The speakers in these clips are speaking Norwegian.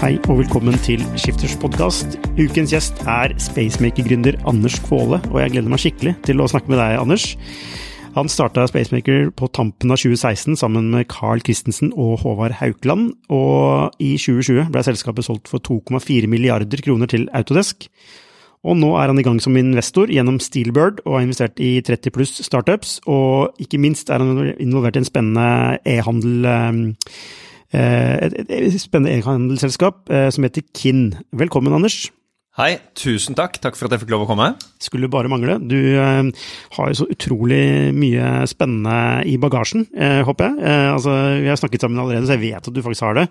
Hei og velkommen til Skifters podkast. Ukens gjest er Spacemaker-gründer Anders Kvåle, og jeg gleder meg skikkelig til å snakke med deg, Anders. Han starta Spacemaker på tampen av 2016 sammen med Carl Christensen og Håvard Haukeland, og i 2020 ble selskapet solgt for 2,4 milliarder kroner til Autodesk. Og nå er han i gang som investor gjennom Steelbird og har investert i 30 pluss startups, og ikke minst er han involvert i en spennende e-handel Eh, et, et, et spennende e-handelsselskap eh, som heter Kinn. Velkommen, Anders. Hei, tusen takk. Takk for at jeg fikk lov å komme. Skulle bare mangle. Du eh, har jo så utrolig mye spennende i bagasjen, eh, håper jeg. Eh, altså, vi har snakket sammen allerede, så jeg vet at du faktisk har det.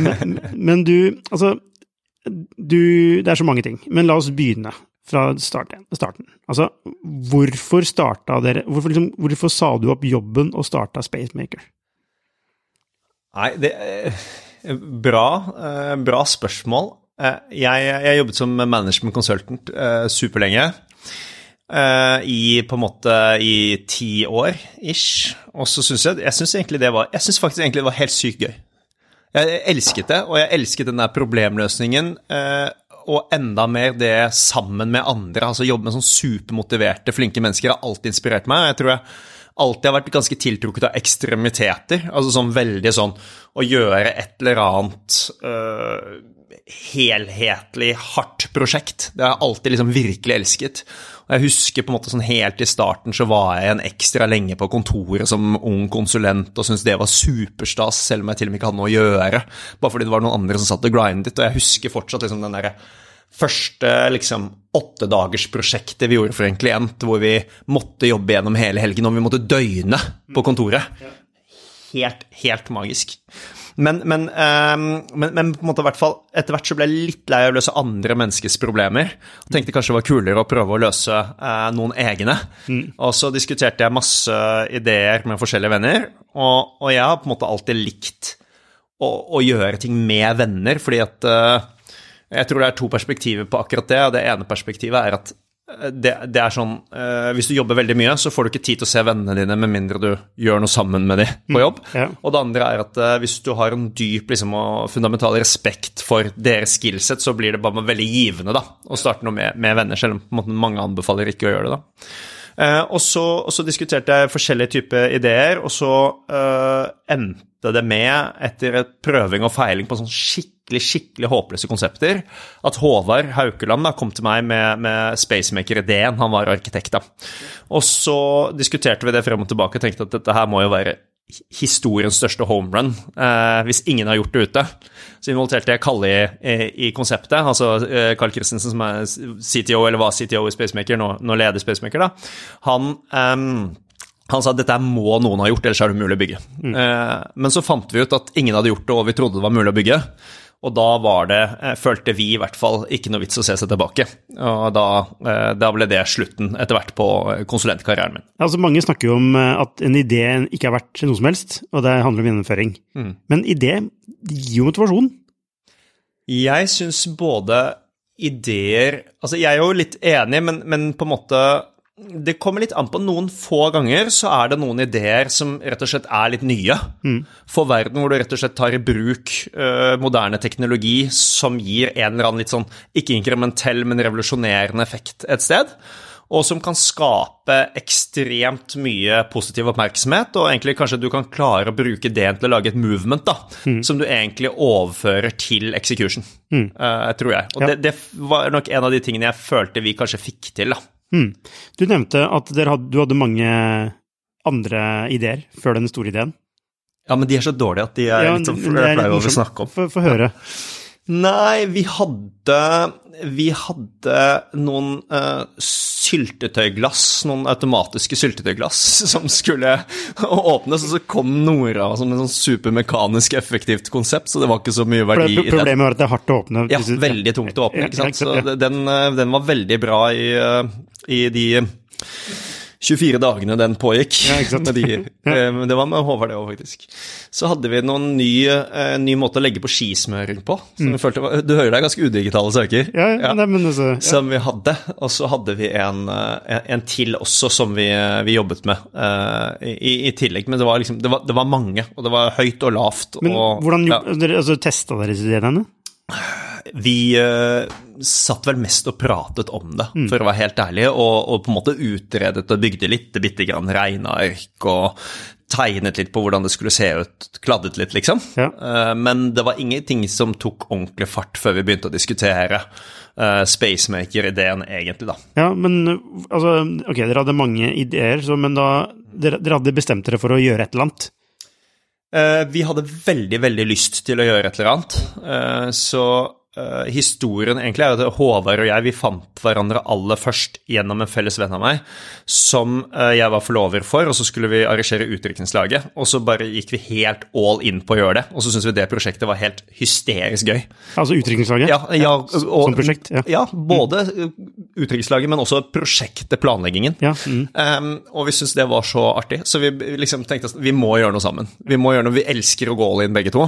Men, men du, altså du, Det er så mange ting. Men la oss begynne fra starten. starten. Altså, hvorfor starta dere Hvorfor, liksom, hvorfor sa du opp jobben og starta Spacemaker? Nei, det er bra, eh, bra spørsmål. Eh, jeg, jeg jobbet som management consultant eh, superlenge. I på en måte i ti år ish. Og så syns jeg jeg synes egentlig det var Jeg syns faktisk egentlig det var helt sykt gøy. Jeg elsket det, og jeg elsket den der problemløsningen. Og enda mer det sammen med andre. Altså jobbe med sånn supermotiverte, flinke mennesker har alltid inspirert meg. Jeg tror jeg alltid har vært ganske tiltrukket av ekstremiteter. Altså sånn veldig sånn å gjøre et eller annet uh, helhetlig, hardt prosjekt. Det har jeg alltid liksom virkelig elsket. Og jeg husker på en måte sånn helt i starten så var jeg en ekstra lenge på kontoret som ung konsulent og syntes det var superstas, selv om jeg til og med ikke hadde noe å gjøre. Bare fordi det var noen andre som satt og grindet. Og jeg husker fortsatt liksom den derre første liksom åttedagersprosjektet vi gjorde for en klient, hvor vi måtte jobbe gjennom hele helgen, og vi måtte døgne på kontoret. Helt, helt magisk. Men, men, um, men, men, på en måte, hvert fall, etter hvert så ble jeg litt lei av å løse andre menneskers problemer. Og tenkte kanskje det var kulere å prøve å løse uh, noen egne. Mm. Og så diskuterte jeg masse ideer med forskjellige venner, og, og jeg har på en måte alltid likt å, å gjøre ting med venner, fordi at uh, jeg tror det er to perspektiver på akkurat det. Det ene perspektivet er at eh, det, det er sånn uh, Hvis du jobber veldig mye, så får du ikke tid til å se vennene dine med mindre du gjør noe sammen med dem på mm, jobb. Mm, ja. Og det andre er at uh, hvis du har en dyp liksom, og fundamental respekt for deres skillset, så blir det bare veldig givende da, å starte noe med, med venner, selv om mange anbefaler ikke å gjøre det. da. Uh, og, så, og, så, diskuterte jeg forskjellige typer ideer, og så endte det med, etter et prøving og feiling på en sånn skikkelig skikkelig skikkelig håpløse konsepter. At Håvard Haukeland da, kom til meg med, med Spacemaker-ideen. Han var arkitekt, da. Og så diskuterte vi det frem og tilbake og tenkte at dette her må jo være historiens største homerun, eh, hvis ingen har gjort det ute. Så involverte jeg Kalle i, i, konseptet, altså eh, Carl Christensen som er CTO, eller var CTO i Spacemaker, nå, nå leder Spacemaker, da. Han eh, han sa at dette må noen ha gjort, ellers er det umulig å bygge. Mm. Eh, men så fant vi ut at ingen hadde gjort det, og vi trodde det var mulig å bygge. Og da var det, eh, følte vi i hvert fall, ikke noe vits å se seg tilbake. Og da, eh, da ble det slutten etter hvert på eh, konsulentkarrieren min. Altså Mange snakker jo om at en idé ikke er verdt noe som helst, og det handler om gjennomføring. Mm. Men idé gir jo motivasjon? Jeg syns både ideer Altså, jeg er jo litt enig, men, men på en måte det kommer litt an på. Noen få ganger så er det noen ideer som rett og slett er litt nye. Mm. For verden hvor du rett og slett tar i bruk uh, moderne teknologi som gir en eller annen litt sånn ikke inkrementell, men revolusjonerende effekt et sted. og som kan skape ekstremt mye positiv oppmerksomhet, og egentlig kanskje du kan klare å bruke det til å lage et movement da, Mm. som du egentlig overfører til execution, eh, tror jeg. Og Ja. det, det var nok en av de tingene jeg følte vi kanskje fikk til. da. Mm. Du nevnte at hadde, du hadde mange andre ideer før den store ideen. Ja, men de er så dårlige at de er Ja, litt sånn flaue over å snakke om. Få høre. høre. Nei, vi hadde Vi hadde noen uh, syltetøyglass, noen automatiske syltetøyglass, som skulle åpnes, og så kom Nora som en sånn supermekanisk effektivt konsept, så det var ikke så mye verdi i det. problemet var at det er hardt å åpne. Ja, veldig tungt å åpne, ikke sant. Så den, eh, den var veldig bra i, eh, i de 24 dagene den pågikk. Ja. Med de, eh, det var med Håvard, det òg, faktisk. Så hadde vi noen ny, eh, ny måte å legge på skismøring på. Som mm. følte Du hører det er ganske udigitale saker. Mm. Ja, ja, Nei, men altså. Som vi hadde. Og så hadde vi en, eh, en til også som vi, vi jobbet med i, i tillegg. Men det var, liksom, det, var, det var mange, og det var høyt og lavt. Men og, hvordan ja. altså, testa dere disse ideene? Vi eh, satt vel mest og pratet om det, Mm. for å være helt ærlig, og, og på en måte utredet og bygde litt, bitte grann regneark og tegnet litt på hvordan det skulle se ut, kladdet litt, liksom. Ja. Eh, Men det var ingenting som tok ordentlig fart før vi begynte å diskutere eh, Spacemaker-ideen, egentlig, da. Ja, men altså, ok, dere hadde mange ideer, så, men da dere, dere hadde bestemt dere for å gjøre et eller annet. Vi hadde veldig, veldig lyst til å gjøre et eller annet, så eh, historien egentlig er at Håvard og jeg vi fant hverandre aller først gjennom en felles venn av meg, som uh, jeg var forlover for, og så skulle vi arrangere utdrikningslaget, og så bare gikk vi helt all in på å gjøre det, og så syntes vi det prosjektet var helt hysterisk gøy. Altså utdrikningslaget? Ja, ja, og, som prosjekt, ja. Ja, både eh, utdrikningslaget, men også prosjektet, planleggingen. Ja, mm. Um, og vi syntes det var så artig, så vi liksom tenkte at vi må gjøre noe sammen. Vi må gjøre noe, vi elsker å gå all in begge to.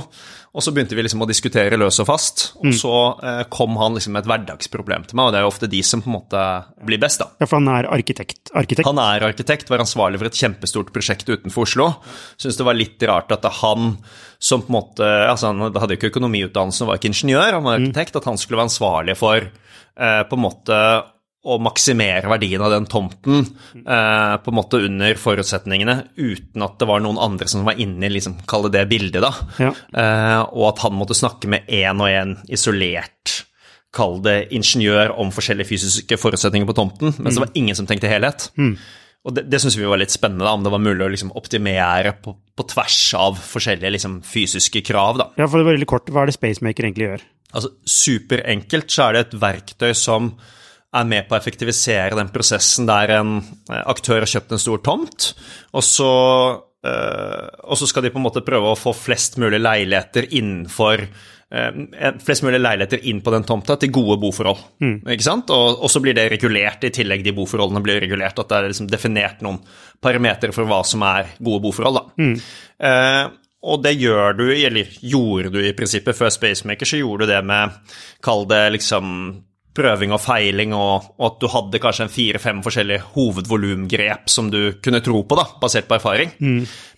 Og så begynte vi liksom å diskutere løs og fast, og så eh, kom han liksom med et hverdagsproblem til meg, og det er jo ofte de som på en måte blir best, da. ja, for han er arkitekt. arkitekt. Han er arkitekt, var ansvarlig for et kjempestort prosjekt utenfor Oslo. Syns det var litt rart at han som på en måte altså Han hadde jo ikke økonomiutdannelse, han var ikke ingeniør, han var arkitekt. At han skulle være ansvarlig for eh, på en måte å maksimere verdien av den tomten eh, på en måte under forutsetningene, uten at det var noen andre som var inne i liksom, kall det det bildet, da. Ja. Eh, og at han måtte snakke med én og én isolert, kall det ingeniør, om forskjellige fysiske forutsetninger på tomten, mens det var ingen som tenkte helhet. Og det, det syns vi var litt spennende, da, om det var mulig å liksom optimere på, på tvers av forskjellige liksom, fysiske krav. da. Ja, for det var veldig kort, hva er det Spacemaker egentlig gjør? Altså, Superenkelt så er det et verktøy som er med på å effektivisere den prosessen der en eh, aktør har kjøpt en stor tomt, og så, eh, og så skal de på en måte prøve å få flest mulig leiligheter innenfor eh, Flest mulig leiligheter inn på den tomta til gode boforhold. ikke sant? Og, og så blir det regulert, i tillegg de boforholdene blir regulert, at det er liksom definert noen parametere for hva som er gode boforhold. da. Eh, og det gjør du, eller gjorde du i prinsippet før Spacemaker, så gjorde du det med, kall det liksom prøving og feiling, og, og at du hadde kanskje en fire-fem forskjellige hovedvolumgrep som du kunne tro på, da, basert på erfaring.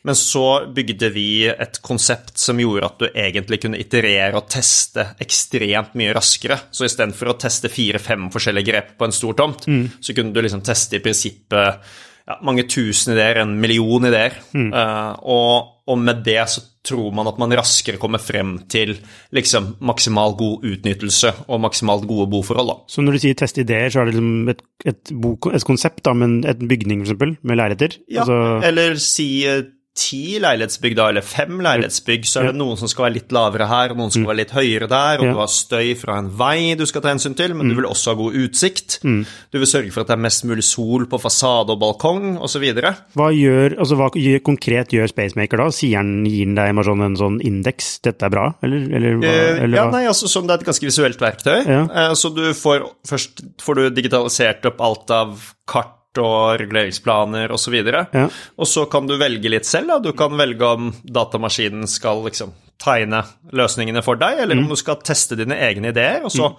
Men så bygde vi et konsept som gjorde at du egentlig kunne iterere og teste ekstremt mye raskere. Så istedenfor å teste fire-fem forskjellige grep på en stor tomt, så kunne du liksom teste i prinsippet ja, mange tusen ideer, en million ideer. Eh, og, og med det så tror man at man raskere kommer frem til liksom maksimal god utnyttelse og maksimalt gode boforhold. da. Så når du sier teste ideer, så er det liksom et, et, bo, et konsept, da, men et bygning eksempel, med leiligheter? Ja, Altså, eller si eh, ti leilighetsbygg, da, eller fem leilighetsbygg, så er det noen som skal være litt lavere her, og noen som skal være litt høyere der, og Ja. du har støy fra en vei du skal ta hensyn til, men du vil også ha god utsikt. Du vil sørge for at det er mest mulig sol på fasade og balkong, osv. hva gjør, altså hva gjør, konkret gjør Spacemaker da? Sier han, gir han deg sånn en sånn indeks, dette er bra, eller, eller, hva, Eh, eller ja, nei, altså som det er et ganske visuelt verktøy. Ja. Eh, så du får først får du digitalisert opp alt av kart og reguleringsplaner osv. Ja. Og så kan du velge litt selv. Da. Du kan velge om datamaskinen skal liksom tegne løsningene for deg, eller Mm. om du skal teste dine egne ideer. Og så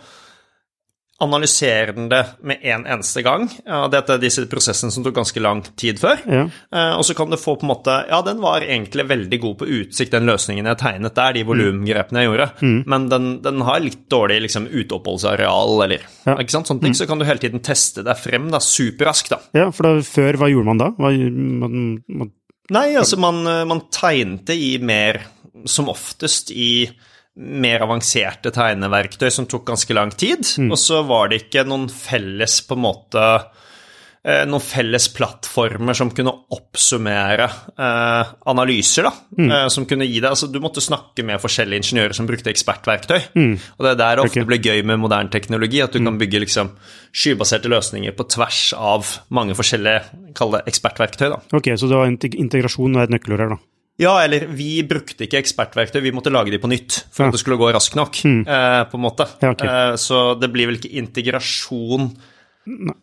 analyserer den det med en eneste gang. Dette er disse prosessene som tok ganske lang tid før. Ja. Eh, og så kan du få på en måte Ja, den var egentlig veldig god på utsikt, den løsningen jeg tegnet der, de volumgrepene jeg gjorde, men den, den har litt dårlig liksom, uteoppholdsareal, eller Ja. ikke sant, sånne ting. Så kan du hele tiden teste deg frem da, superraskt, da. ja, for da, før, hva gjorde man da? Hva, man, man, Nei, altså man, man tegnet i mer, som oftest i mer avanserte tegneverktøy som tok ganske lang tid, og så var det ikke noen felles på en måte eh, noen felles plattformer som kunne oppsummere eh, analyser, da. Eh, som kunne gi deg Altså, du måtte snakke med forskjellige ingeniører som brukte ekspertverktøy. Og det er der det ofte Ok. blir gøy med moderne teknologi, at du kan bygge liksom skybaserte løsninger på tvers av mange forskjellige, kall det ekspertverktøy, da. ok, så det var integrasjon og et nøkkelord her, da. Ja, eller vi brukte ikke ekspertverktøy, vi måtte lage de på nytt for Ja. at det skulle gå raskt nok, eh, på en måte. Ja, okay. eh, så det blir vel ikke integrasjon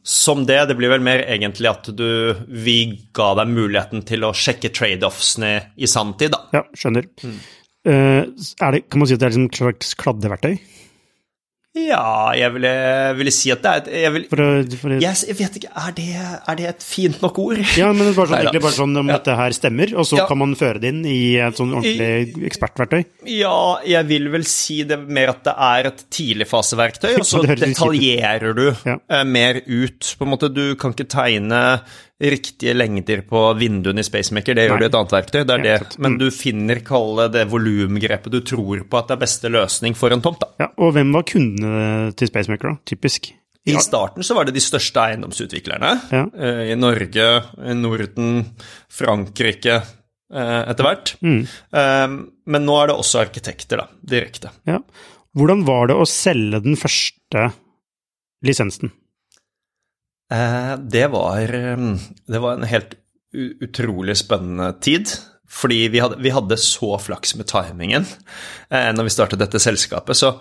som det, det blir vel mer egentlig at du Vi ga deg muligheten til å sjekke trade-offsene i sanntid, da. Ja, skjønner. Eh, er det, kan man si at det er liksom et slags kladdeverktøy? Ja, jeg ville, ville si at det er et jeg, vil, For, å- for, jeg, jeg vet ikke, er det, er det et fint nok ord? Ja, men det var sånn, egentlig bare sånn om dette her stemmer, og så Ja. kan man føre det inn i et sånn ordentlig ekspertverktøy. Ja, jeg vil vel si det mer at det er et tidligfaseverktøy, og så Det ut. detaljerer du Ja. eh, mer ut. På en måte, Du kan ikke tegne riktige lengder på vinduene i Spacemaker, det gjør Nei. du i et annet verktøy. det er Ja, det. Men du finner, kalle det volumgrepet du tror på at det er beste løsning for en tomt. da. Ja, og hvem var kundene til Spacemaker, da? Typisk. I starten så var det de største eiendomsutviklerne Ja. eh, i Norge, i Norden, Frankrike eh, etter hvert. Mm. Eh, Men nå er det også arkitekter, da, direkte. Ja. Hvordan var det å selge den første lisensen? Eh, Det var, eh, det var en helt utrolig spennende tid. Fordi vi hadde, vi hadde så flaks med timingen eh, når vi startet dette selskapet. Så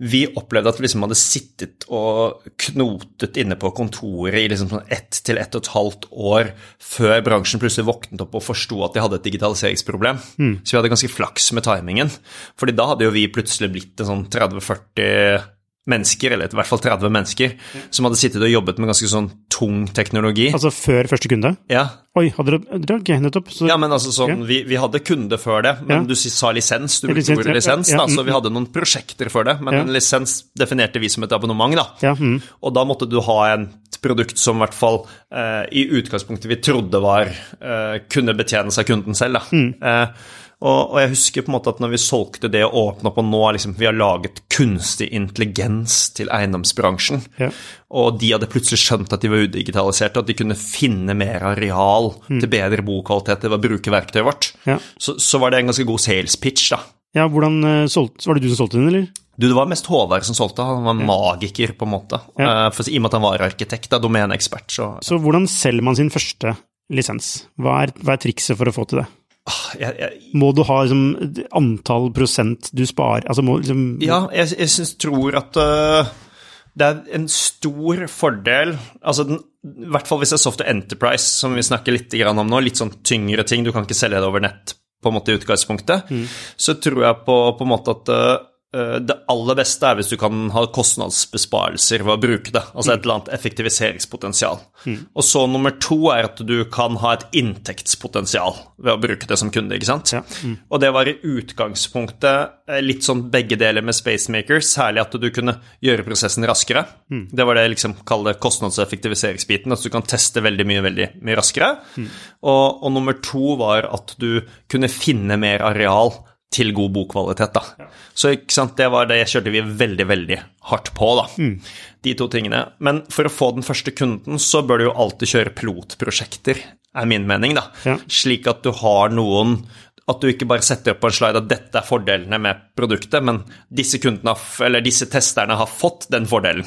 vi opplevde at vi liksom hadde sittet og knotet inne på kontoret i liksom sånn ett til ett og et halvt år før bransjen plutselig våknet opp og forsto at de hadde et digitaliseringsproblem. Så vi hadde ganske flaks med timingen. Fordi da hadde jo vi plutselig blitt en sånn 30-40 mennesker, eller i hvert fall 30 mennesker, som hadde sittet og jobbet med ganske sånn tung teknologi. Altså før første kunde? Ja, Oi, hadde dere dere- Ok, nettopp. Så, ja men altså sånn, vi, vi hadde kunde før det, men Ja. du sa lisens, du Ja, brukte ordet ja, lisens, ja, da, så mm, vi hadde noen prosjekter før det, men Ja. en lisens definerte vi som et abonnement, da. ja, mm, Og da måtte du ha et produkt som i hvert fall eh, i utgangspunktet vi trodde var eh, kunne betjene seg kunden selv. Da. Mm. Eh, og, og jeg husker på en måte at når vi solgte det og åpna og nå liksom, vi har laget kunstig intelligens til eiendomsbransjen, Ja. og de hadde plutselig skjønt at de var udigitaliserte, at de kunne finne mer areal til bedre bokvalitet ved å bruke verktøyet vårt, Mm. Ja. så, så var det en ganske god sales pitch, da. ja, hvordan eh, solgte Var det du som solgte den, eller? Du, det var mest Håvard som solgte, han var magiker, på en måte. Ja. Eh, For, I og med at han var arkitekt, da, domeneekspert, så Så hvordan selger man sin første lisens? Hva er, hva er trikset for å få til det? Ah, jeg, jeg, Må du ha liksom, antall prosent du sparer Altså må liksom Ja, jeg, jeg synes, tror at uh, det er en stor fordel Altså den, i hvert fall hvis det er Software Enterprise, som vi snakker litt grann om nå, litt sånn tyngre ting, du kan ikke selge det over nett på en måte i utgangspunktet, så tror jeg på, på en måte at øh, det aller beste er hvis du kan ha kostnadsbesparelser ved å bruke det, altså et eller annet effektiviseringspotensial. Og så nummer to er at du kan ha et inntektspotensial ved å bruke det som kunde, ikke sant? Ja. Og det var i utgangspunktet eh, litt sånn begge deler med Spacemaker, særlig at du kunne gjøre prosessen raskere. Det var det liksom, kall det kostnads- at du kan teste veldig mye veldig mye raskere. Og, og nummer to var at du kunne finne mer areal til god bokvalitet. da. Så sant, det var det kjørte vi veldig, veldig hardt på, da. De to tingene. Men for å få den første kunden, så bør du jo alltid kjøre pilotprosjekter, er min mening, da. Ja. Slik at du har noen At du ikke bare setter opp på en slide at dette er fordelene med produktet, men disse har eller disse testerne har fått den fordelen.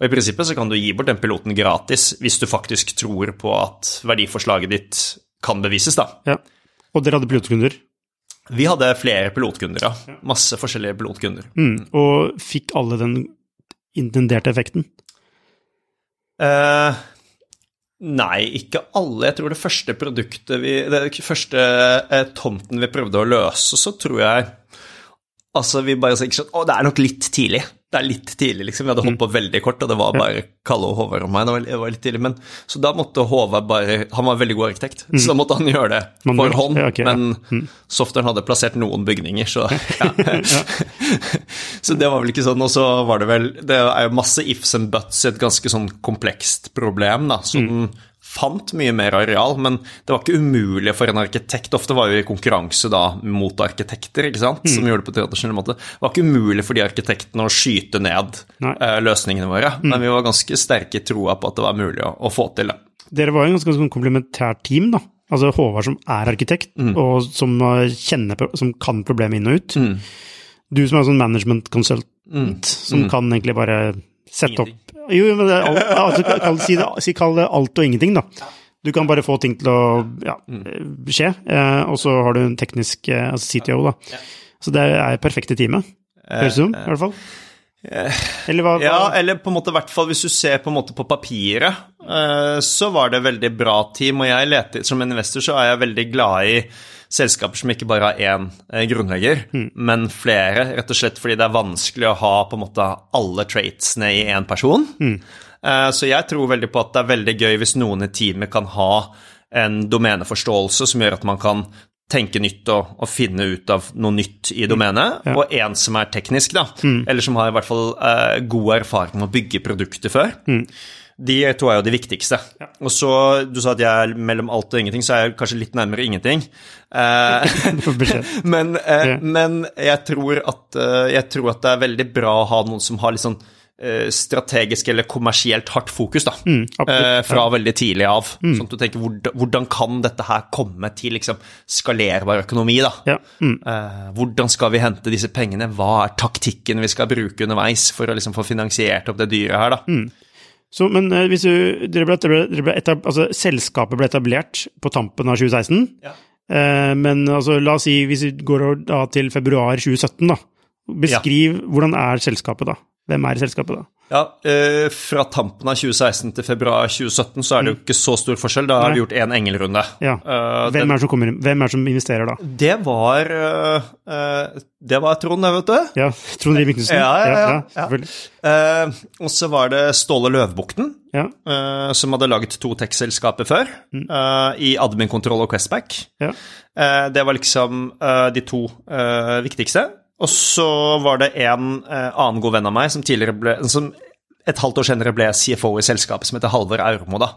Og I prinsippet så kan du gi bort den piloten gratis hvis du faktisk tror på at verdiforslaget ditt kan bevises, da. Ja. Og dere hadde pilotkunder? Vi hadde flere pilotkunder, ja. Masse forskjellige pilotkunder. Mm. Og fikk alle den intenderte effekten? Eh, nei, ikke alle. Jeg tror det første produktet vi Den første eh, tomten vi prøvde å løse, så tror jeg Altså, vi bare sier sånn Å, det er nok litt tidlig. Det er litt tidlig, liksom. Vi hadde hoppa veldig kort, og det var bare Kalle og Håvard og meg. Det var, det var litt tidlig, men Så da måtte Håvard bare Han var veldig god arkitekt, så da måtte han gjøre det Man for hånd. ja, ok, ja. Men softwaren hadde plassert noen bygninger, så ja. Så det var vel ikke sånn. Og så var det vel Det er jo masse ifs and buts i et ganske sånn komplekst problem, da. Så den fant mye mer areal, men det var ikke umulig for en arkitekt. Ofte var vi i konkurranse da mot arkitekter, ikke sant, som gjorde det på tradisjonell måte. Det var ikke umulig for de arkitektene å skyte ned eh, løsningene våre, men vi var ganske sterke i troa på at det var mulig å, å få til det. Dere var jo en ganske sånn komplementært team, da. Altså Håvard som er arkitekt, og som, uh, kjenner, som kan problemet inn og ut. Du som er sånn management consultant, som kan egentlig bare sette opp Jo, men det alt, altså, kall, si, det, si, kall det alt og ingenting, da. Du kan bare få ting til å ja, skje, eh, og så har du en teknisk eh, altså CTO, da. Så det er perfekte teamet, høres det ut som, i hvert fall. Eller hva? hva- Ja, eller på en måte, hvert fall hvis du ser på på papiret, eh, så var det veldig bra team. Og jeg leter, som investor så er jeg veldig glad i selskaper som ikke bare har én grunnlegger, grunnlegger, men flere, rett og slett fordi det er vanskelig å ha på en måte alle traitsene i én person. Mm. Så jeg tror veldig på at det er veldig gøy hvis noen i teamet kan ha en domeneforståelse som gjør at man kan tenke nytt og, og finne ut av noe nytt i domenet, og en som er teknisk, da, eller som har i hvert fall eh, god erfaring med å bygge produkter før. De to er jo de viktigste. Og så, Du sa at jeg er mellom alt og ingenting, så er jeg kanskje litt nærmere ingenting. Eh, men, eh, Ja. men jeg, tror at, eh, jeg tror at det er veldig bra å ha noen som har litt sånn strategisk eller kommersielt hardt fokus, da. Mm, Eh, fra veldig tidlig av. Sånn at du tenker hvordan, hvordan kan dette her komme til liksom, skalerbar økonomi, da? Ja. Mm. Eh, hvordan skal vi hente disse pengene? Hva er taktikken vi skal bruke underveis for å liksom, få finansiert opp det dyret her, da? Mm. Så, men eh, hvis du, dere ble, dere ble, etab, altså, selskapet ble etablert på tampen av 2016, Ja. eh, men altså, la oss si, hvis vi går da til februar 2017 da, beskriv hvordan er selskapet da? Hvem er selskapet da? Ja, eh, Fra tampen av 2016 til februar 2017 så er det jo ikke så stor forskjell. Da har Nei. vi gjort én engelrunde. Ja. Eh, Hvem er det som kommer? Hvem er det som investerer da? Det var eh, Det var Trond, det, vet du. Ja, Trond Rive Mikkelsen? Ja, ja, ja, ja. Eh, og så var det Ståle Løvbukten, Ja, som hadde laget to tech-selskaper før, Mm. i Admin Control og Questback. ja. Det var liksom de to viktigste. Og så var det en eh, annen god venn av meg som tidligere ble som et halvt år senere ble CFO i selskapet, som heter Halvor Aurmo, da.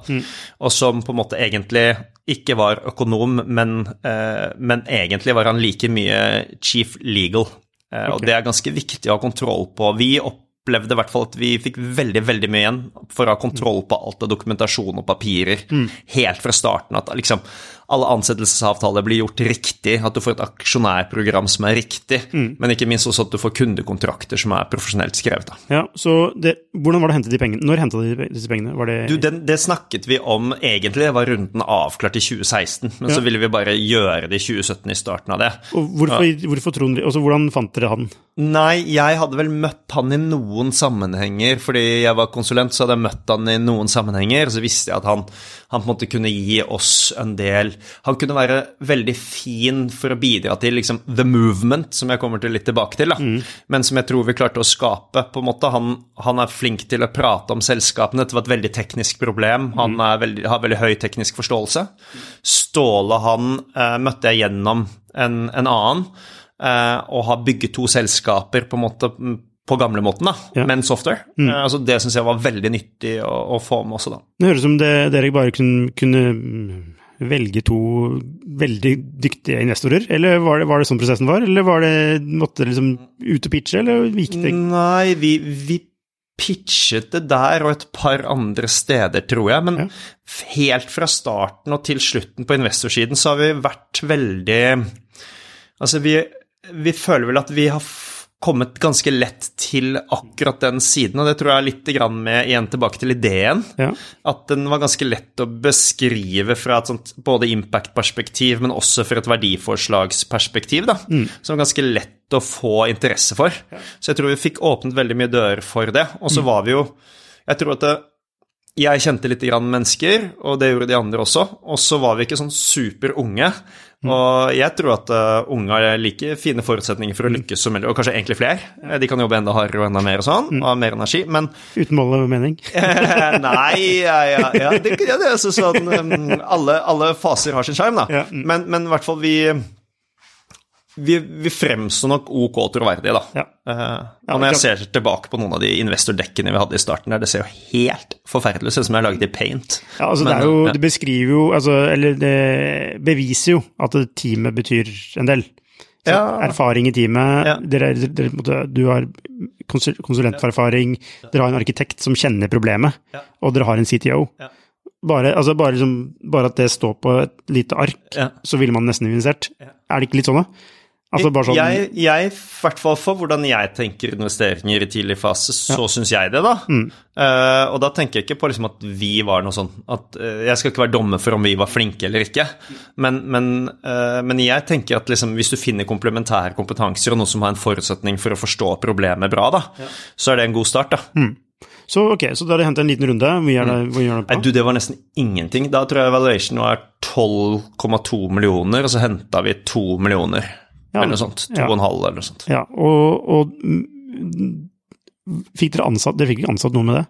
Og som på en måte egentlig ikke var økonom, men, eh, men egentlig var han like mye chief legal. Eh, Og det er ganske viktig å ha kontroll på. Vi opplevde i hvert fall at vi fikk veldig veldig mye igjen for å ha kontroll på alt av dokumentasjon og papirer helt fra starten. At liksom alle ansettelsesavtaler blir gjort riktig, at du får et aksjonærprogram som er riktig, men ikke minst også at du får kundekontrakter som er profesjonelt skrevet. Da. ja så det, hvordan var det å hente de pengene? Når hentet de disse pengene? Var det... Du, den, det snakket vi om egentlig, det var runden avklart i 2016, men så ville vi bare gjøre det i 2017 i starten av det. og hvorfor, hvorfor Trond? Altså, hvordan fant dere han? Nei, jeg hadde vel møtt han i noen sammenhenger, fordi jeg var konsulent, så hadde jeg møtt han i noen sammenhenger, så visste jeg at han, han på en måte kunne gi oss en del Han kunne være veldig fin for å bidra til liksom the movement, som jeg kommer til litt tilbake til, da, men som jeg tror vi klarte å skape, på en måte. Han, han er flink til å prate om selskapene, dette var et veldig teknisk problem, han er veldig, har veldig høy teknisk forståelse. Ståle, han eh, møtte jeg gjennom en, en annen eh, og har bygget to selskaper på en måte mm, på gamlemåten, da, Ja. men software. Mm. altså det syns jeg var veldig nyttig å, å få med også, da. Det høres ut som det, dere bare kunne, kunne mm, velge to veldig dyktige investorer, eller var det, var det sånn prosessen var? Eller var det, måtte dere liksom ut og pitche, eller gikk det Nei, vi, vi pitchet det der og et par andre steder, tror jeg. Men Ja. helt fra starten og til slutten på investorsiden så har vi vært veldig Altså, vi, vi føler vel at vi har kommet ganske lett til akkurat den siden, og det tror jeg er litt grann med igjen tilbake til ideen. Ja. At den var ganske lett å beskrive fra et sånt både impact-perspektiv, men også fra et verdiforslagsperspektiv, da. Som var ganske lett å få interesse for. Så jeg tror vi fikk åpnet veldig mye dører for det. Og så var vi jo Jeg tror at det, jeg kjente litt grann mennesker, og det gjorde de andre også. Og så var vi ikke sånn superunge. Og jeg tror at uh, unge har like fine forutsetninger for å lykkes som mulig, og kanskje egentlig flere. Eh, De kan jobbe enda hardere og enda mer og sånn, og ha mer energi, men Uten mål og mening. Nei, ja, ja, ja. Det, ja, det er altså sånn um, alle, alle faser har sin sjarm, da. Mm. Men, men i hvert fall vi vi, vi fremstår nok ok troverdige, da. Ja. Uh, og når jeg ser tilbake på noen av de investordekkene vi hadde i starten der, det ser jo helt forferdelig ut, som jeg har laget i paint. Ja, altså det, Men, er jo, det beskriver jo altså, Eller det beviser jo at teamet betyr en del. Ja. Erfaring i teamet. Ja. Dere, dere, du har konsul- konsulenterfaring, dere har en arkitekt som kjenner problemet, og dere har en CTO. Ja. Bare, altså bare, liksom, bare at det står på et lite ark, så ville man nesten investert. Er det ikke litt sånn, da? Altså sånn Jeg, jeg, i hvert fall for hvordan jeg tenker investeringer i tidlig fase, så syns jeg det, da. Mm. Uh, og da tenker jeg ikke på liksom at vi var noe sånn at uh, Jeg skal ikke være dommer for om vi var flinke eller ikke, men, men, uh, men jeg tenker at liksom, hvis du finner komplementære kompetanser og noen som har en forutsetning for å forstå problemet bra, da, så er det en god start, da. Så ok, så da har de hentet en liten runde. Hvor gjør hvor gjør det Nei, du, det var nesten ingenting. Da tror jeg valuation var 12,2 millioner, og så henta vi 2 millioner. Ja, eller noe sånt. To ja. 2,5 eller noe sånt. Ja, og, og Fikk dere ansatt Dere fikk ikke ansatt noe med det?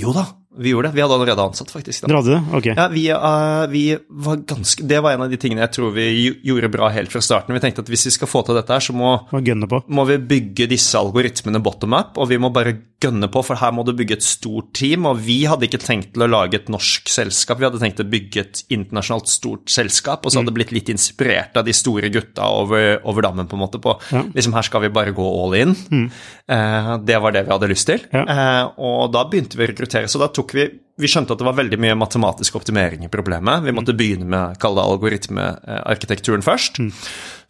Jo da, vi gjorde det. Vi hadde allerede ansatt, faktisk. Da. Dere hadde det? Ok. Ja, vi, uh, vi var ganske Det var en av de tingene jeg tror vi gjorde bra helt fra starten. Vi tenkte at hvis vi skal få til dette her, så må, på? må vi bygge disse algoritmene bottom up, og vi må bare gønne på, for her må du bygge et stort team. Og vi hadde ikke tenkt til å lage et norsk selskap, vi hadde tenkt å bygge et internasjonalt stort selskap, og så hadde det blitt litt inspirert av de store gutta over, over dammen, på en måte, på Ja. liksom her skal vi bare gå all in. Eh, det var det vi hadde lyst til. Ja. Uh, og da begynte vi å rekruttere, så da tok vi vi skjønte at det var veldig mye matematisk optimering i problemet. Vi måtte begynne med kall det algoritmearkitekturen først.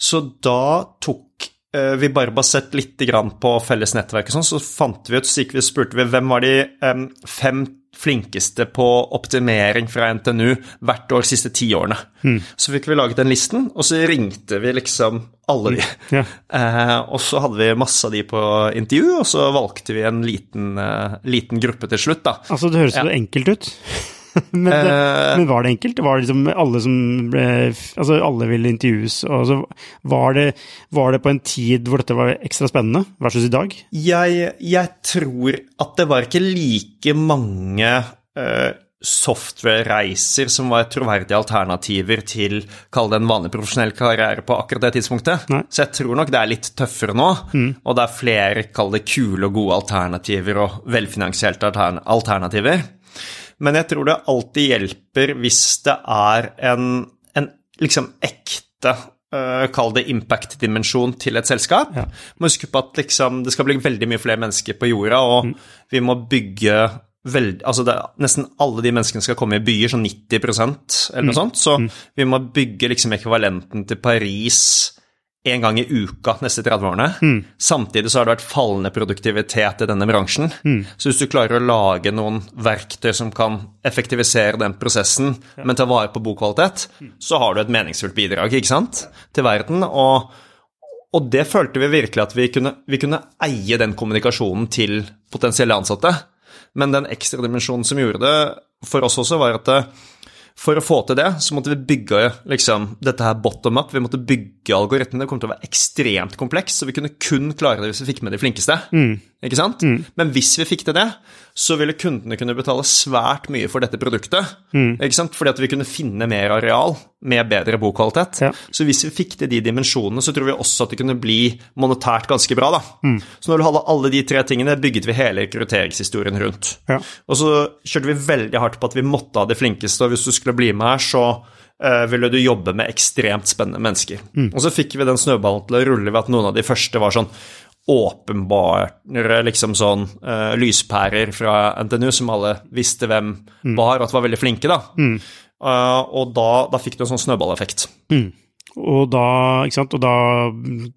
Så da tok eh, vi bare basert litt på felles nettverk, og sånn, så fant vi ut, så gikk vi spurte vi hvem var de em, fem flinkeste på optimering fra NTNU hvert år de siste ti årene. Så fikk vi laget den listen, og så ringte vi liksom alle de. Ja. Eh, og så hadde vi masse av de på intervju, og så valgte vi en liten, eh, liten gruppe til slutt, da. Altså, det høres så enkelt ut. men, det, Eh. men var det enkelt? Var det liksom alle som ble Altså, alle ville intervjues, og så var det, var det på en tid hvor dette var ekstra spennende, versus i dag? Jeg, jeg tror at det var ikke like mange uh, software-reiser som var troverdige alternativer til kall det en vanlig profesjonell karriere på akkurat det tidspunktet. Nei. Så jeg tror nok det er litt tøffere nå, og det er flere kall det kule og gode alternativer og velfinansierte alternativer. Men jeg tror det alltid hjelper hvis det er en, en liksom ekte uh, Kall det impact-dimensjon til et selskap. Ja. Må huske på at liksom, det skal bli veldig mye flere mennesker på jorda, og vi må bygge veld, altså det, Nesten alle de menneskene skal komme i byer, sånn 90% eller noe sånt. Så vi må bygge liksom ekvivalenten til Paris en gang i uka neste 30 årene. Samtidig så har det vært fallende produktivitet i denne bransjen. Så hvis du klarer å lage noen verktøy som kan effektivisere den prosessen, men ta vare på bokvalitet, så har du et meningsfullt bidrag ikke sant, til verden. Og, og det følte vi virkelig at vi kunne, vi kunne eie den kommunikasjonen til potensielle ansatte. Men den ekstra dimensjonen som gjorde det for oss også, var at det, for å få til det, så måtte vi bygge liksom, dette her bottom up. Vi måtte bygge algoritmene. Det kom til å være ekstremt komplekst, så vi kunne kun klare det hvis vi fikk med de flinkeste. Ikke sant? Men hvis vi fikk til det, så ville kundene kunne betale svært mye for dette produktet. Ikke sant? Fordi at vi kunne finne mer areal med bedre bokvalitet. Ja. Så hvis vi fikk til de dimensjonene, så tror vi også at det kunne bli monetært ganske bra. da. Så når du hadde alle de tre tingene, bygget vi hele rekrutteringshistorien rundt. Ja. Og så kjørte vi veldig hardt på at vi måtte ha de flinkeste, og hvis du skulle bli med her, så eh, ville du jobbe med ekstremt spennende mennesker. Og så fikk vi den snøballen til å rulle ved at noen av de første var sånn åpenbare liksom sånn uh, lyspærer fra NTNU som alle visste hvem var, og at var veldig flinke, da. Eh, og da, da fikk du en sånn snøballeffekt. Og da, ikke sant, og da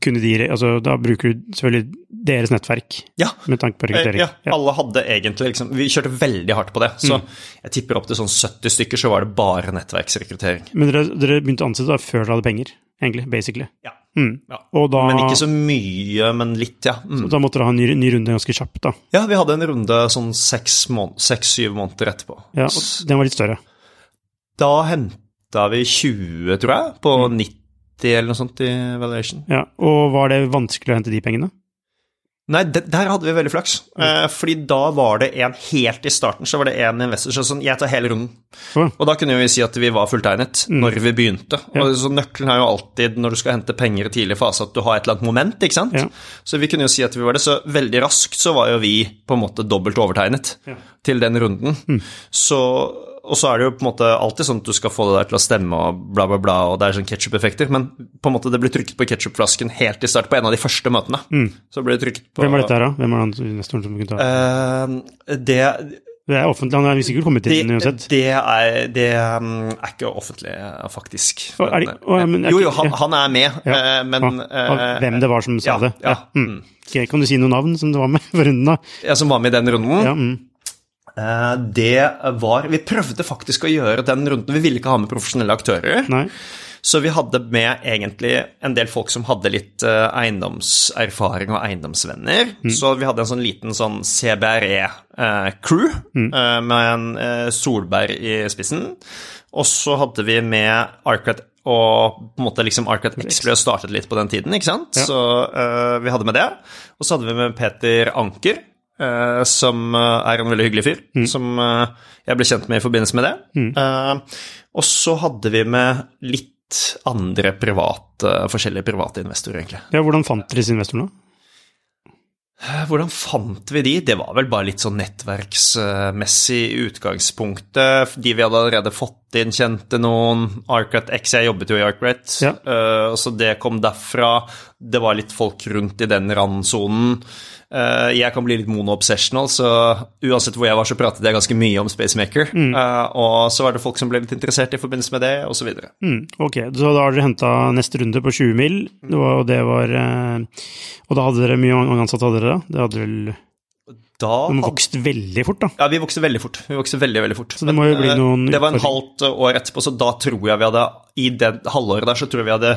kunne de Altså, da bruker du selvfølgelig deres nettverk Ja. med tanke på Eh, rekruttering. Ja, alle hadde egentlig liksom Vi kjørte veldig hardt på det. Så jeg tipper opp til sånn 70 stykker så var det bare nettverksrekruttering. Men dere, dere begynte å ansette da før dere hadde penger, egentlig, basically. Ja. Mm. ja. Og da, Men ikke så mye, men litt, ja. Mm. da måtte dere ha en ny, ny runde ganske kjapt, da. Ja, vi hadde en runde sånn seks-syv måned, måneder etterpå. Ja, og den var litt større. Da henta vi 20, tror jeg, på 90 eller noe sånt i valuation. Ja, Og var det vanskelig å hente de pengene? Nei, der hadde vi veldig flaks. Eh, fordi da var det en helt i starten, så var det en investor som sånn Jeg tar hele runden. Mm. Og da kunne vi si at vi var fulltegnet når vi begynte. Ja. Og så Nøkkelen er jo alltid når du skal hente penger i tidlig fase, at du har et eller annet moment, ikke sant. Ja. Så vi kunne jo si at vi var det. Så veldig raskt så var jo vi på en måte dobbelt overtegnet Ja. til den runden. Så og så er det jo på en måte alltid sånn at du skal få det der til å stemme og bla, bla, bla, og det er sånn ketsjup-effekter, men på en måte det blir trykket på ketsjupflasken helt i start på en av de første møtene. Så ble det trykket på Hvem var dette her, da? Hvem var han investoren som kunne ta uh, det, Det er offentlig, han er sikkert kommet det, inn uansett. det, er, det um, er ikke offentlig, eh, faktisk. Er det- å, ja, men er jo, jo, han, han er med, Ja. eh, men Ah, ah, eh, hvem det var som sa det? Ja, Mm. Ok, Kan du si noen navn som det var med for runden, da? Ja, som var med i den runden. Ja, mm. Eh, Det var Vi prøvde faktisk å gjøre den runden. Vi ville ikke ha med profesjonelle aktører. Nei. Så vi hadde med egentlig en del folk som hadde litt eh, eiendomserfaring og eiendomsvenner. Så vi hadde en sånn liten sånn CBRE-crew mm. med en eh, Solberg i spissen. Og så hadde vi med Arcrat og på en måte liksom Arcrat X ble startet litt på den tiden, ikke sant? Ja. Så uh, vi hadde med det. Og så hadde vi med Peter Anker, eh, som eh, er en veldig hyggelig fyr, som eh, jeg ble kjent med i forbindelse med det. Eh, og så hadde vi med litt andre private, forskjellige private investorer, egentlig. Ja, Hvordan fant dere disse investorene? Hvordan fant vi de? Det var vel bare litt sånn nettverksmessig i utgangspunktet. De vi hadde allerede fått inn, kjente noen. Arcrat X, jeg jobbet jo i Arcrat, Ja. eh, så det kom derfra. Det var litt folk rundt i den randsonen. Eh, jeg kan bli litt mono-obsessional, så uansett hvor jeg var, så pratet jeg ganske mye om Spacemaker. Eh, og så var det folk som ble litt interessert i forbindelse med det, osv. Mm, ok, så da har dere henta neste runde på 20 mil, det var- og det var eh, Og da hadde dere mye ansatte, hadde dere da? Det hadde vel Da De hadde vokst veldig fort, da. Ja, vi vokste veldig fort. Vi vokste veldig, veldig fort. Så det må jo bli noen Det var en halvt år etterpå, så da tror jeg vi hadde I det halvåret der så tror jeg vi hadde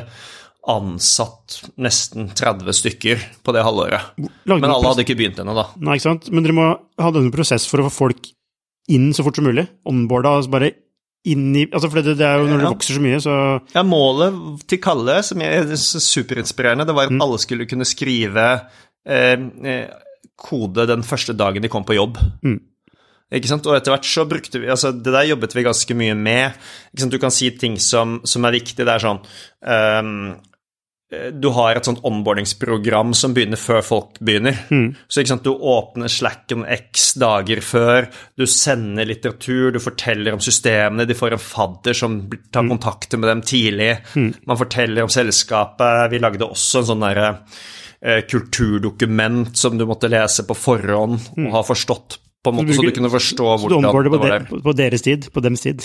ansatt nesten 30 stykker på det halvåret. Lagde Men alle hadde ikke begynt ennå, da. Nei, ikke sant? Men dere må ha denne prosess for å få folk inn så fort som mulig. Onboarda, altså bare inn i Altså, for det, det er jo når det vokser så mye, så Ja, målet til Kalle, som er superinspirerende, det var at alle skulle kunne skrive eh, eh, kode den første dagen de kom på jobb. Mm. Ikke sant? Og etter hvert så brukte vi Altså, det der jobbet vi ganske mye med. Ikke sant? Du kan si ting som, som er viktig. Det er sånn eh, Du har et sånt onboardingsprogram som begynner før folk begynner. Så ikke sant, du åpner Slacken x dager før, du sender litteratur, du forteller om systemene, de får en fadder som tar tar kontakt med dem tidlig, man forteller om selskapet. Vi lagde også en sånn derre eh, kulturdokument som du måtte lese på forhånd og ha forstått, på en måte, så du kunne forstå så du hvordan det var der. på, på deres tid, på dems tid.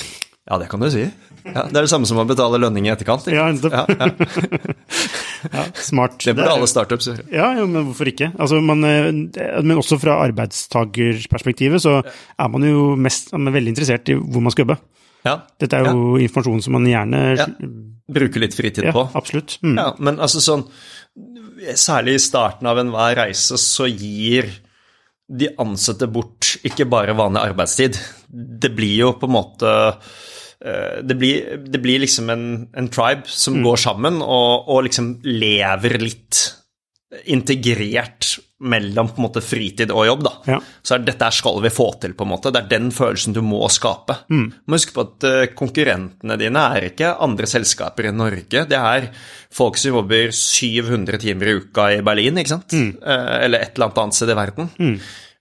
Ja, det kan du si. Ja, det er det samme som å betale lønning i etterkant. Ja. Ja, ja. Smart. Det burde alle startups gjøre. Ja, men hvorfor ikke? Altså, man, eh, men også fra arbeidstakerperspektivet så er man jo mest man er veldig interessert i hvor man skal jobbe. Ja, Dette er jo informasjon som man gjerne Ja. bruke litt fritid på. absolutt. Mm. Ja, men altså sånn Særlig i starten av enhver reise så gir de ansatte bort ikke bare vanlig arbeidstid. Det blir jo på en måte eh, det blir, det blir liksom en, en tribe som Mm. går sammen og, og liksom lever litt integrert mellom på en måte fritid og jobb. da. Ja. Så er dette skal vi få til, på en måte. Det er den følelsen du må skape. Mm. Må huske på at eh, konkurrentene dine er ikke andre selskaper i Norge. Det er folk som jobber 700 timer i uka i Berlin, ikke sant? Mm. Eh, Eller et eller annet annet sted i verden.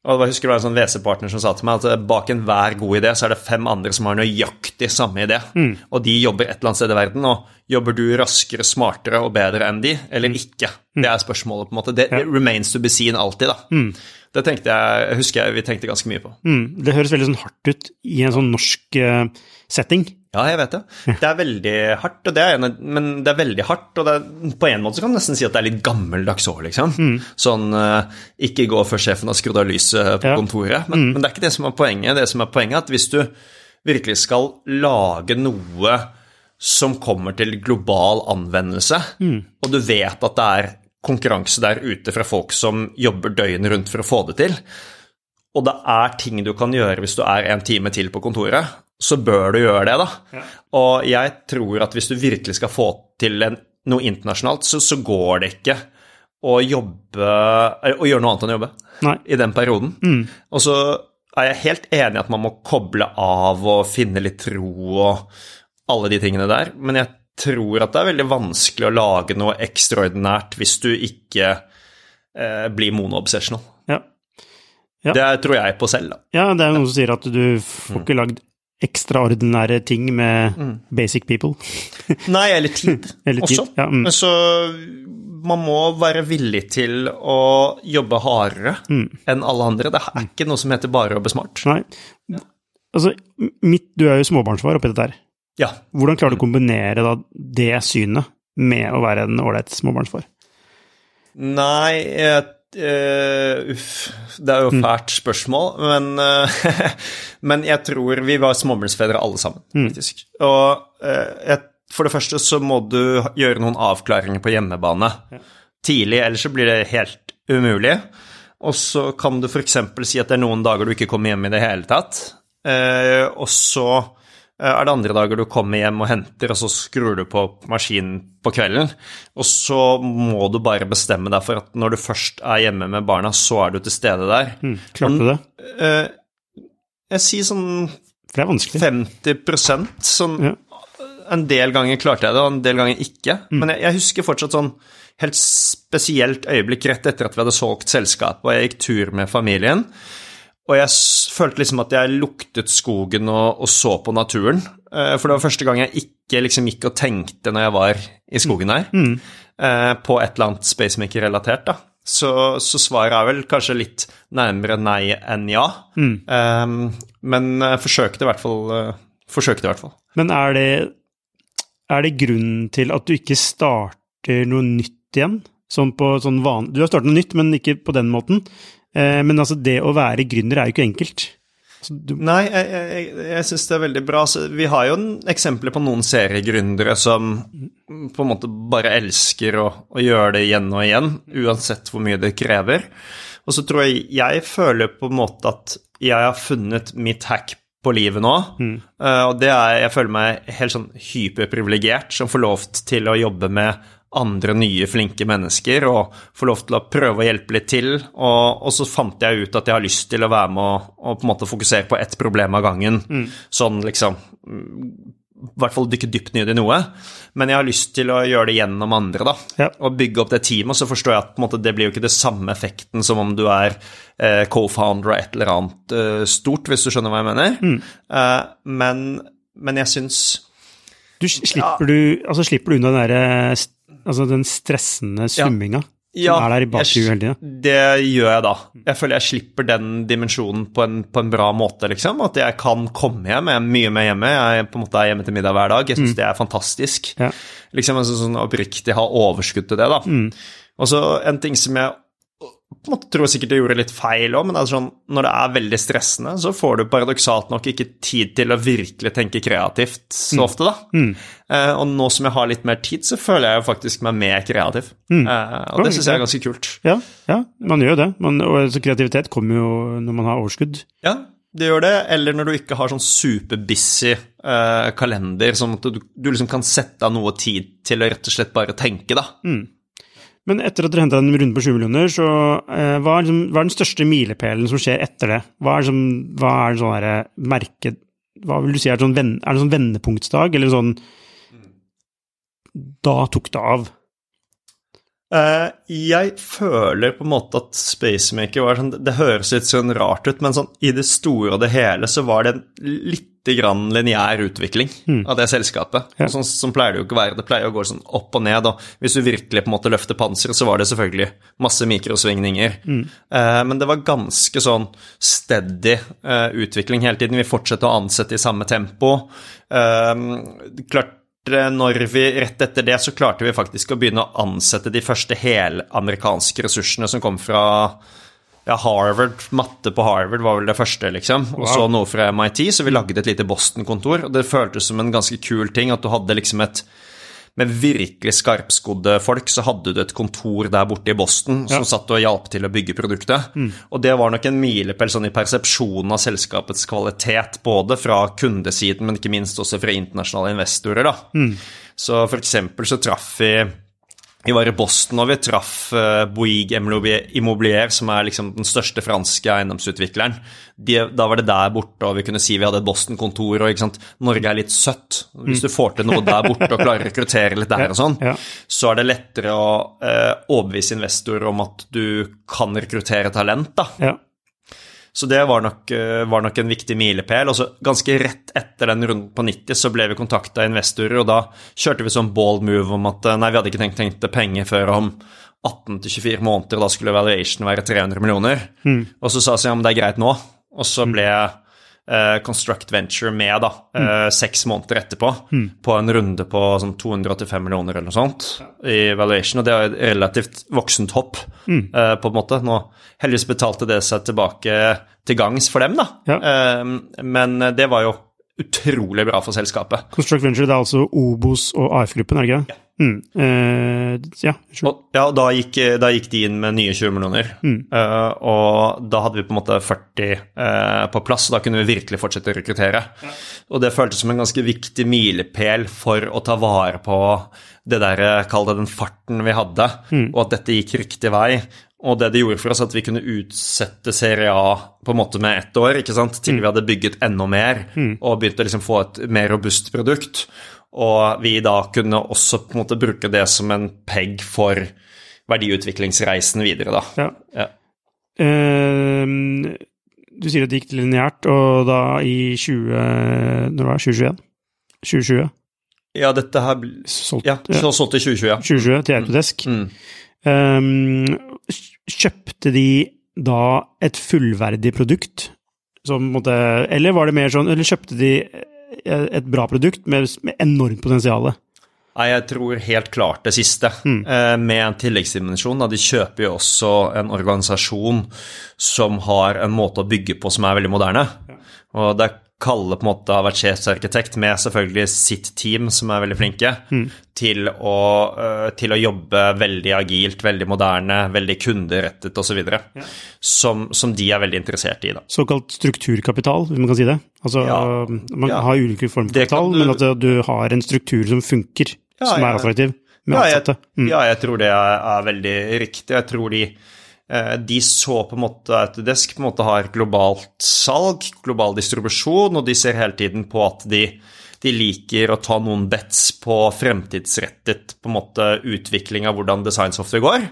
Og jeg husker det var en sånn WC-partner som sa til meg at eh, bak enhver god idé så er det fem andre som har nøyaktig samme idé. Mm. Og de jobber et eller annet sted i verden. Og jobber du raskere, smartere og bedre enn de, eller ikke? Det er spørsmålet, på en måte. Det, det remains to be seen alltid, da. Det tenkte jeg, jeg husker jeg vi tenkte ganske mye på. Mm. Det høres veldig sånn hardt ut i en sånn norsk eh, setting. Ja, jeg vet det. Det er veldig hardt, og det er en, men det er veldig hardt, og det er, på en måte så kan man nesten si at det er litt gammeldags òg, liksom. Sånn eh, ikke gå før sjefen har skrudd av lyset på Ja. kontoret. Men, men det er ikke det som er poenget. Det som er poenget, er at hvis du virkelig skal lage noe som kommer til global anvendelse, og du vet at det er konkurranse der ute fra folk som jobber døgnet rundt for å få det til, og det er ting du kan gjøre hvis du er en time til på kontoret, så bør du gjøre det, da. Og jeg tror at hvis du virkelig skal få til en noe internasjonalt, så, så går det ikke å jobbe Å gjøre noe annet enn å jobbe Nei. i den perioden. Og så er jeg helt enig i at man må koble av og finne litt ro og alle de tingene der, men jeg tror at det er veldig vanskelig å lage noe ekstraordinært hvis du ikke eh, blir mono-obsessional. Ja. Ja. Det tror jeg på selv, da. ja, det er noen som sier at du får ikke lagd ekstraordinære ting med basic people. Nei, eller tid Eller tid, også. ja, mm. Men så man må være villig til å jobbe hardere Mm. enn alle andre. Det er ikke noe som heter bare å jobbe smart. Nei. Altså, mitt, du er jo småbarnsfar oppi dette her. Ja. Hvordan klarer du å kombinere da det synet med å være en ålreit småbarnsfar? Nei, jeg, eh, uff. Det er jo Mm. fælt spørsmål, men, uh, men jeg tror vi var småbarnsfedre alle sammen, Mm. Og uh, et, for det første så må du gjøre noen avklaringer på hjemmebane tidlig, ellers så blir det helt umulig. Og så kan du f.eks. si at det er noen dager du ikke kommer hjem i det hele tatt, eh, og så eh, er det andre dager du kommer hjem og henter, og så skrur du på maskinen på kvelden. Og så må du bare bestemme deg for at når du først er hjemme med barna, så er du til stede der. Klarte du det? Eh, jeg sier sånn For det er vanskelig. 50% sånn Ja. En del ganger klarte jeg det, og en del ganger ikke. Mm. Men jeg, jeg husker fortsatt sånn helt spesielt øyeblikk rett etter at vi hadde solgt selskapet, og jeg gikk tur med familien. Og jeg følte liksom at jeg luktet skogen og, og så på naturen. Eh, For det var første gang jeg ikke liksom gikk og tenkte når jeg var i skogen her, mm. på et eller annet spacemaker-relatert, da. Så, så svaret er vel kanskje litt nærmere nei enn ja. Eh, Men jeg forsøkte i hvert fall. eh, Forsøkte i hvert fall. Men er det, er det grunnen til at du ikke starter noe nytt igjen? Sånn på sånn van... Du har startet noe nytt, men ikke på den måten. Eh, men altså, det å være gründer er jo ikke enkelt. Altså, du, Nei, jeg, jeg, jeg syns det er veldig bra. Så vi har jo eksempler på noen seriegründere som på en måte bare elsker å, å gjøre det igjen og igjen, uansett hvor mye det krever. Og så tror jeg jeg føler på en måte at jeg har funnet mitt hack på livet nå. Eh, og det er Jeg føler meg helt sånn hyperprivilegert som får lov til å jobbe med andre nye, flinke mennesker og få lov til å prøve å hjelpe litt til. Og, og så fant jeg ut at jeg har lyst til å være med og, og på en måte fokusere på ett problem av gangen. Sånn liksom mm, I hvert fall dykke dypt ned i noe. Men jeg har lyst til å gjøre det gjennom andre, da. Ja. Og bygge opp det teamet. Og så forstår jeg at måte, det blir jo ikke det samme effekten som om du er eh, co-founder av et eller annet eh, stort, hvis du skjønner hva jeg mener. Eh, men, men jeg syns du slipper, du, altså, slipper du unna den, derre st- altså, den stressende summinga som er der i bakhuet hele tida? Det gjør jeg da. Jeg føler jeg slipper den dimensjonen på en, på en bra måte, liksom. At jeg kan komme hjem. Jeg er mye med hjemme. Jeg på en måte er hjemme til middag hver dag. Jeg syns det er fantastisk. Ja. Liksom altså, sånn oppriktig ha overskudd til det, da. Og så en ting som jeg på en måte tror jeg sikkert jeg gjorde litt feil òg, men det er sånn, når det er veldig stressende, så får du paradoksalt nok ikke tid til å virkelig tenke kreativt så ofte, da. Eh, og nå som jeg har litt mer tid, så føler jeg jo faktisk meg mer kreativ. Eh, og det syns jeg er ganske kult. Ja, ja, man gjør jo det. Man, og altså, kreativitet kommer jo når man har overskudd. Ja, det gjør det. Eller når du ikke har sånn superbusy uh, kalender, sånn at du, du liksom kan sette av noe tid til å rett og slett bare tenke, da. Men etter at dere henta en runde på 20 millioner, så eh, hva, er liksom, hva er den største milepælen som skjer etter det? Hva er, liksom, hva er sånn derre merke Hva vil du si er sånn, er det sånn vendepunktsdag, eller sånn Da tok det av. Eh, jeg føler på en måte at Spacemaker var sånn Det høres litt sånn rart ut, men sånn i det store og det hele så var det en lite grann lineær utvikling av det selskapet. Ja. Sånn, sånn pleier det jo ikke å være. Det pleier å gå sånn opp og ned. Og hvis du virkelig på en måte løfter panseret, så var det selvfølgelig masse mikrosvingninger. Eh, men det var ganske sånn steady eh, utvikling hele tiden. Vi fortsatte å ansette i samme tempo. Eh, klart når vi, Rett etter det så klarte vi faktisk å begynne å ansette de første helamerikanske ressursene som kom fra ja, Harvard. Matte på Harvard var vel det første, liksom. Og så noe fra MIT, så vi lagde et lite Boston-kontor. Og det føltes som en ganske kul ting at du hadde liksom et med virkelig skarpskodde folk, så hadde du et kontor der borte i Boston som satt og hjalp til å bygge produktet. Og det var nok en milepæl sånn i persepsjonen av selskapets kvalitet, både fra kundesiden, men ikke minst også fra internasjonale investorer. da. Så for eksempel så traff vi Vi var i Boston, og vi traff uh, Bouygues Immobilier, som er liksom den største franske eiendomsutvikleren. De, da var det der borte, og vi kunne si vi hadde et Boston-kontor. og? Norge er litt søtt. Hvis du får til noe der borte og klarer å rekruttere litt der, og sånn, så er det lettere å eh, overbevise investorer om at du kan rekruttere talent. da. Ja. Så det var nok, eh, var nok en viktig milepæl. Og så ganske rett etter den runden på 90 så ble vi kontakta av investorer, og da kjørte vi sånn bold move om at eh, nei, vi hadde ikke tenkt, tenkt penger før om 18-24 måneder, og da skulle valuation være 300 millioner. Og så sa jeg ja, men det er greit nå. Og så ble eh, Construct Venture med, da, mm. seks måneder etterpå, på en runde på sånn 285 millioner eller noe sånt i valuation, og det er et relativt voksent hopp, eh, på en måte. Nå heldigvis betalte det seg tilbake til gangs for dem, da. Ja. Eh, men det var jo utrolig bra for selskapet. Construct Venture, det er altså Obos og AF-gruppen, er det ikke Ja. Mm. Uh, ja, sure. Og, ja, og da gikk, da gikk de inn med nye 20 millioner. Eh, og da hadde vi på en måte 40 uh, på plass, og da kunne vi virkelig fortsette å rekruttere. Og det føltes som en ganske viktig milepæl for å ta vare på det der, eh, kall det den farten vi hadde, og at dette gikk riktig vei. Og det det gjorde for oss, at vi kunne utsette Serie A på en måte med ett år, ikke sant, til vi hadde bygget enda mer og begynte å liksom få et mer robust produkt. Og vi da kunne også på en måte bruke det som en peg for verdiutviklingsreisen videre, da. Ja. Ja. Eh, du sier at det gikk lineært, og da i 20... Når var det? 2021? 2020? Ja, dette her Solgt, Ja, så solgt i 2020, ja. 2020 til Autodesk. Mm. Eh, kjøpte de da et fullverdig produkt? Som, på eller var det mer sånn Eller kjøpte de et bra produkt med, med enormt potensial? Nei, jeg tror helt klart det siste. Eh, med en tilleggsdimensjon. De kjøper jo også en organisasjon som har en måte å bygge på som er veldig moderne. Og der Kalle på en måte har vært sjefsarkitekt med selvfølgelig sitt team, som er veldig flinke, til, å, eh, til å jobbe veldig agilt, veldig moderne, veldig kunderettet osv. Ja. Som, som de er veldig interessert i. da. Såkalt strukturkapital, hvis man kan si det. Altså, Ja. Man Ja. har ulike former for kapital, du- men at du har en struktur som funker, som er attraktiv, med ansatte. Mm. ja, jeg tror det er, er veldig riktig. Jeg tror de, de så på en måte Autodesk på en måte har globalt salg, global distribusjon, og de ser hele tiden på at de, de liker å ta noen bets på fremtidsrettet på en måte utvikling av hvordan designsoftware går.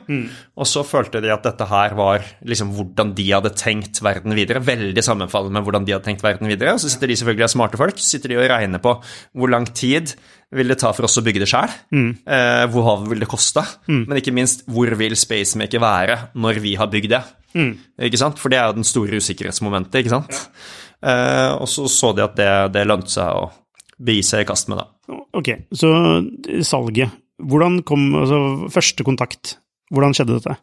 Og så følte de at dette her var liksom hvordan de hadde tenkt verden videre. Veldig sammenfallende med hvordan de hadde tenkt verden videre. Og så sitter de selvfølgelig og smarte folk, sitter de og regner på hvor lang tid vil det ta for oss å bygge det sjøl? Eh, hvor vil det koste? Men ikke minst, hvor vil Spacemaker være når vi har bygd det? Ikke sant? For det er jo den store usikkerhetsmomentet, ikke sant? Eh, og så så de at det, det lønte seg å begi seg i kast med da. Ok, så salget. Hvordan kom altså, første kontakt? Hvordan skjedde dette?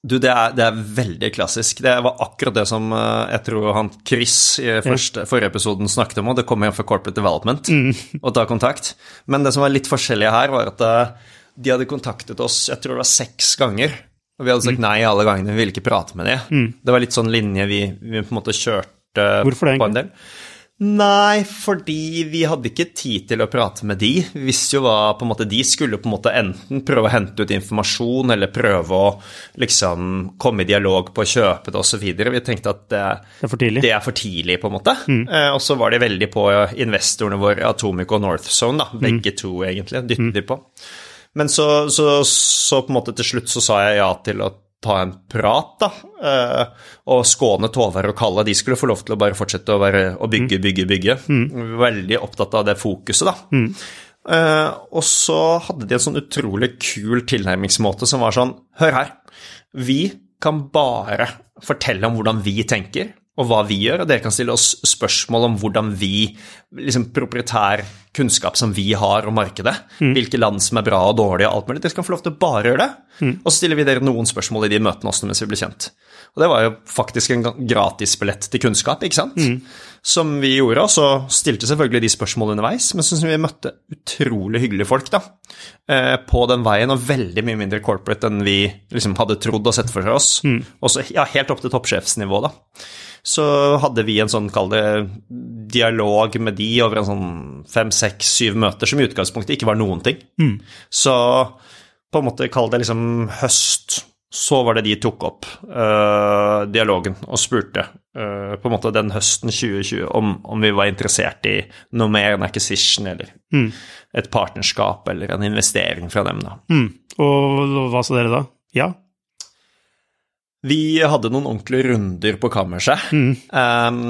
Du, det er, det er veldig klassisk. Det var akkurat det som eh, jeg tror han Chris i første, forrige episoden snakket om, og det kommer igjen fra Corporate Development, å ta kontakt. Men det som var litt forskjellig her, var at eh, de hadde kontaktet oss jeg tror det var seks ganger. Og vi hadde sagt nei alle gangene, vi ville ikke prate med dem. Det var litt sånn linje vi, vi på en måte kjørte Hvorfor det, på en del. Nei, fordi vi hadde ikke tid til å prate med de. Vi visste jo hva på en måte De skulle på en måte enten prøve å hente ut informasjon, eller prøve å liksom komme i dialog på å kjøpe det osv. Vi tenkte at det, Det er det er for tidlig, på en måte. Eh, og så var de veldig på investorene våre, Atomic og Northzone, da. Begge to, egentlig. Dyttet de på. Men så, så, så på en måte til slutt så sa jeg ja til å ta en prat, da. Eh, og skåne Tove og Kalle. De skulle få lov til å bare fortsette å, være, å bygge, bygge, bygge. Veldig opptatt av det fokuset, da. Mm. og så hadde de en sånn utrolig kul tilnærmingsmåte som var sånn Hør her. Vi kan bare fortelle om hvordan vi tenker, og hva vi gjør, og dere kan stille oss spørsmål om hvordan vi liksom proprietær kunnskap som vi har om markedet, hvilke land som er bra og dårlige og alt mulig. Dere skal få lov til å bare gjøre det. Og så stiller vi dere noen spørsmål i de møtene også mens vi blir kjent. Og det var jo faktisk en gratisbillett til kunnskap, ikke sant? Som vi gjorde, og så stilte selvfølgelig de spørsmålene underveis, men så synes vi møtte utrolig hyggelige folk da, eh, på den veien, og veldig mye mindre corporate enn vi liksom hadde trodd og sett for oss. Også, ja, helt opp til toppsjefsnivå, da så hadde vi en sånn, kall det, dialog med de over en sånn fem, seks, syv møter, som i utgangspunktet ikke var noen ting. Så på en måte kall det liksom høst, så var det de tok opp uh, dialogen og spurte uh, på en måte den høsten 2020 om, om, vi var interessert i noe mer enn acquisition eller mm. et partnerskap eller en investering fra dem. da. Mm. Og hva sa dere da? Ja? Vi hadde noen ordentlige runder på kammerset. Mm. Um,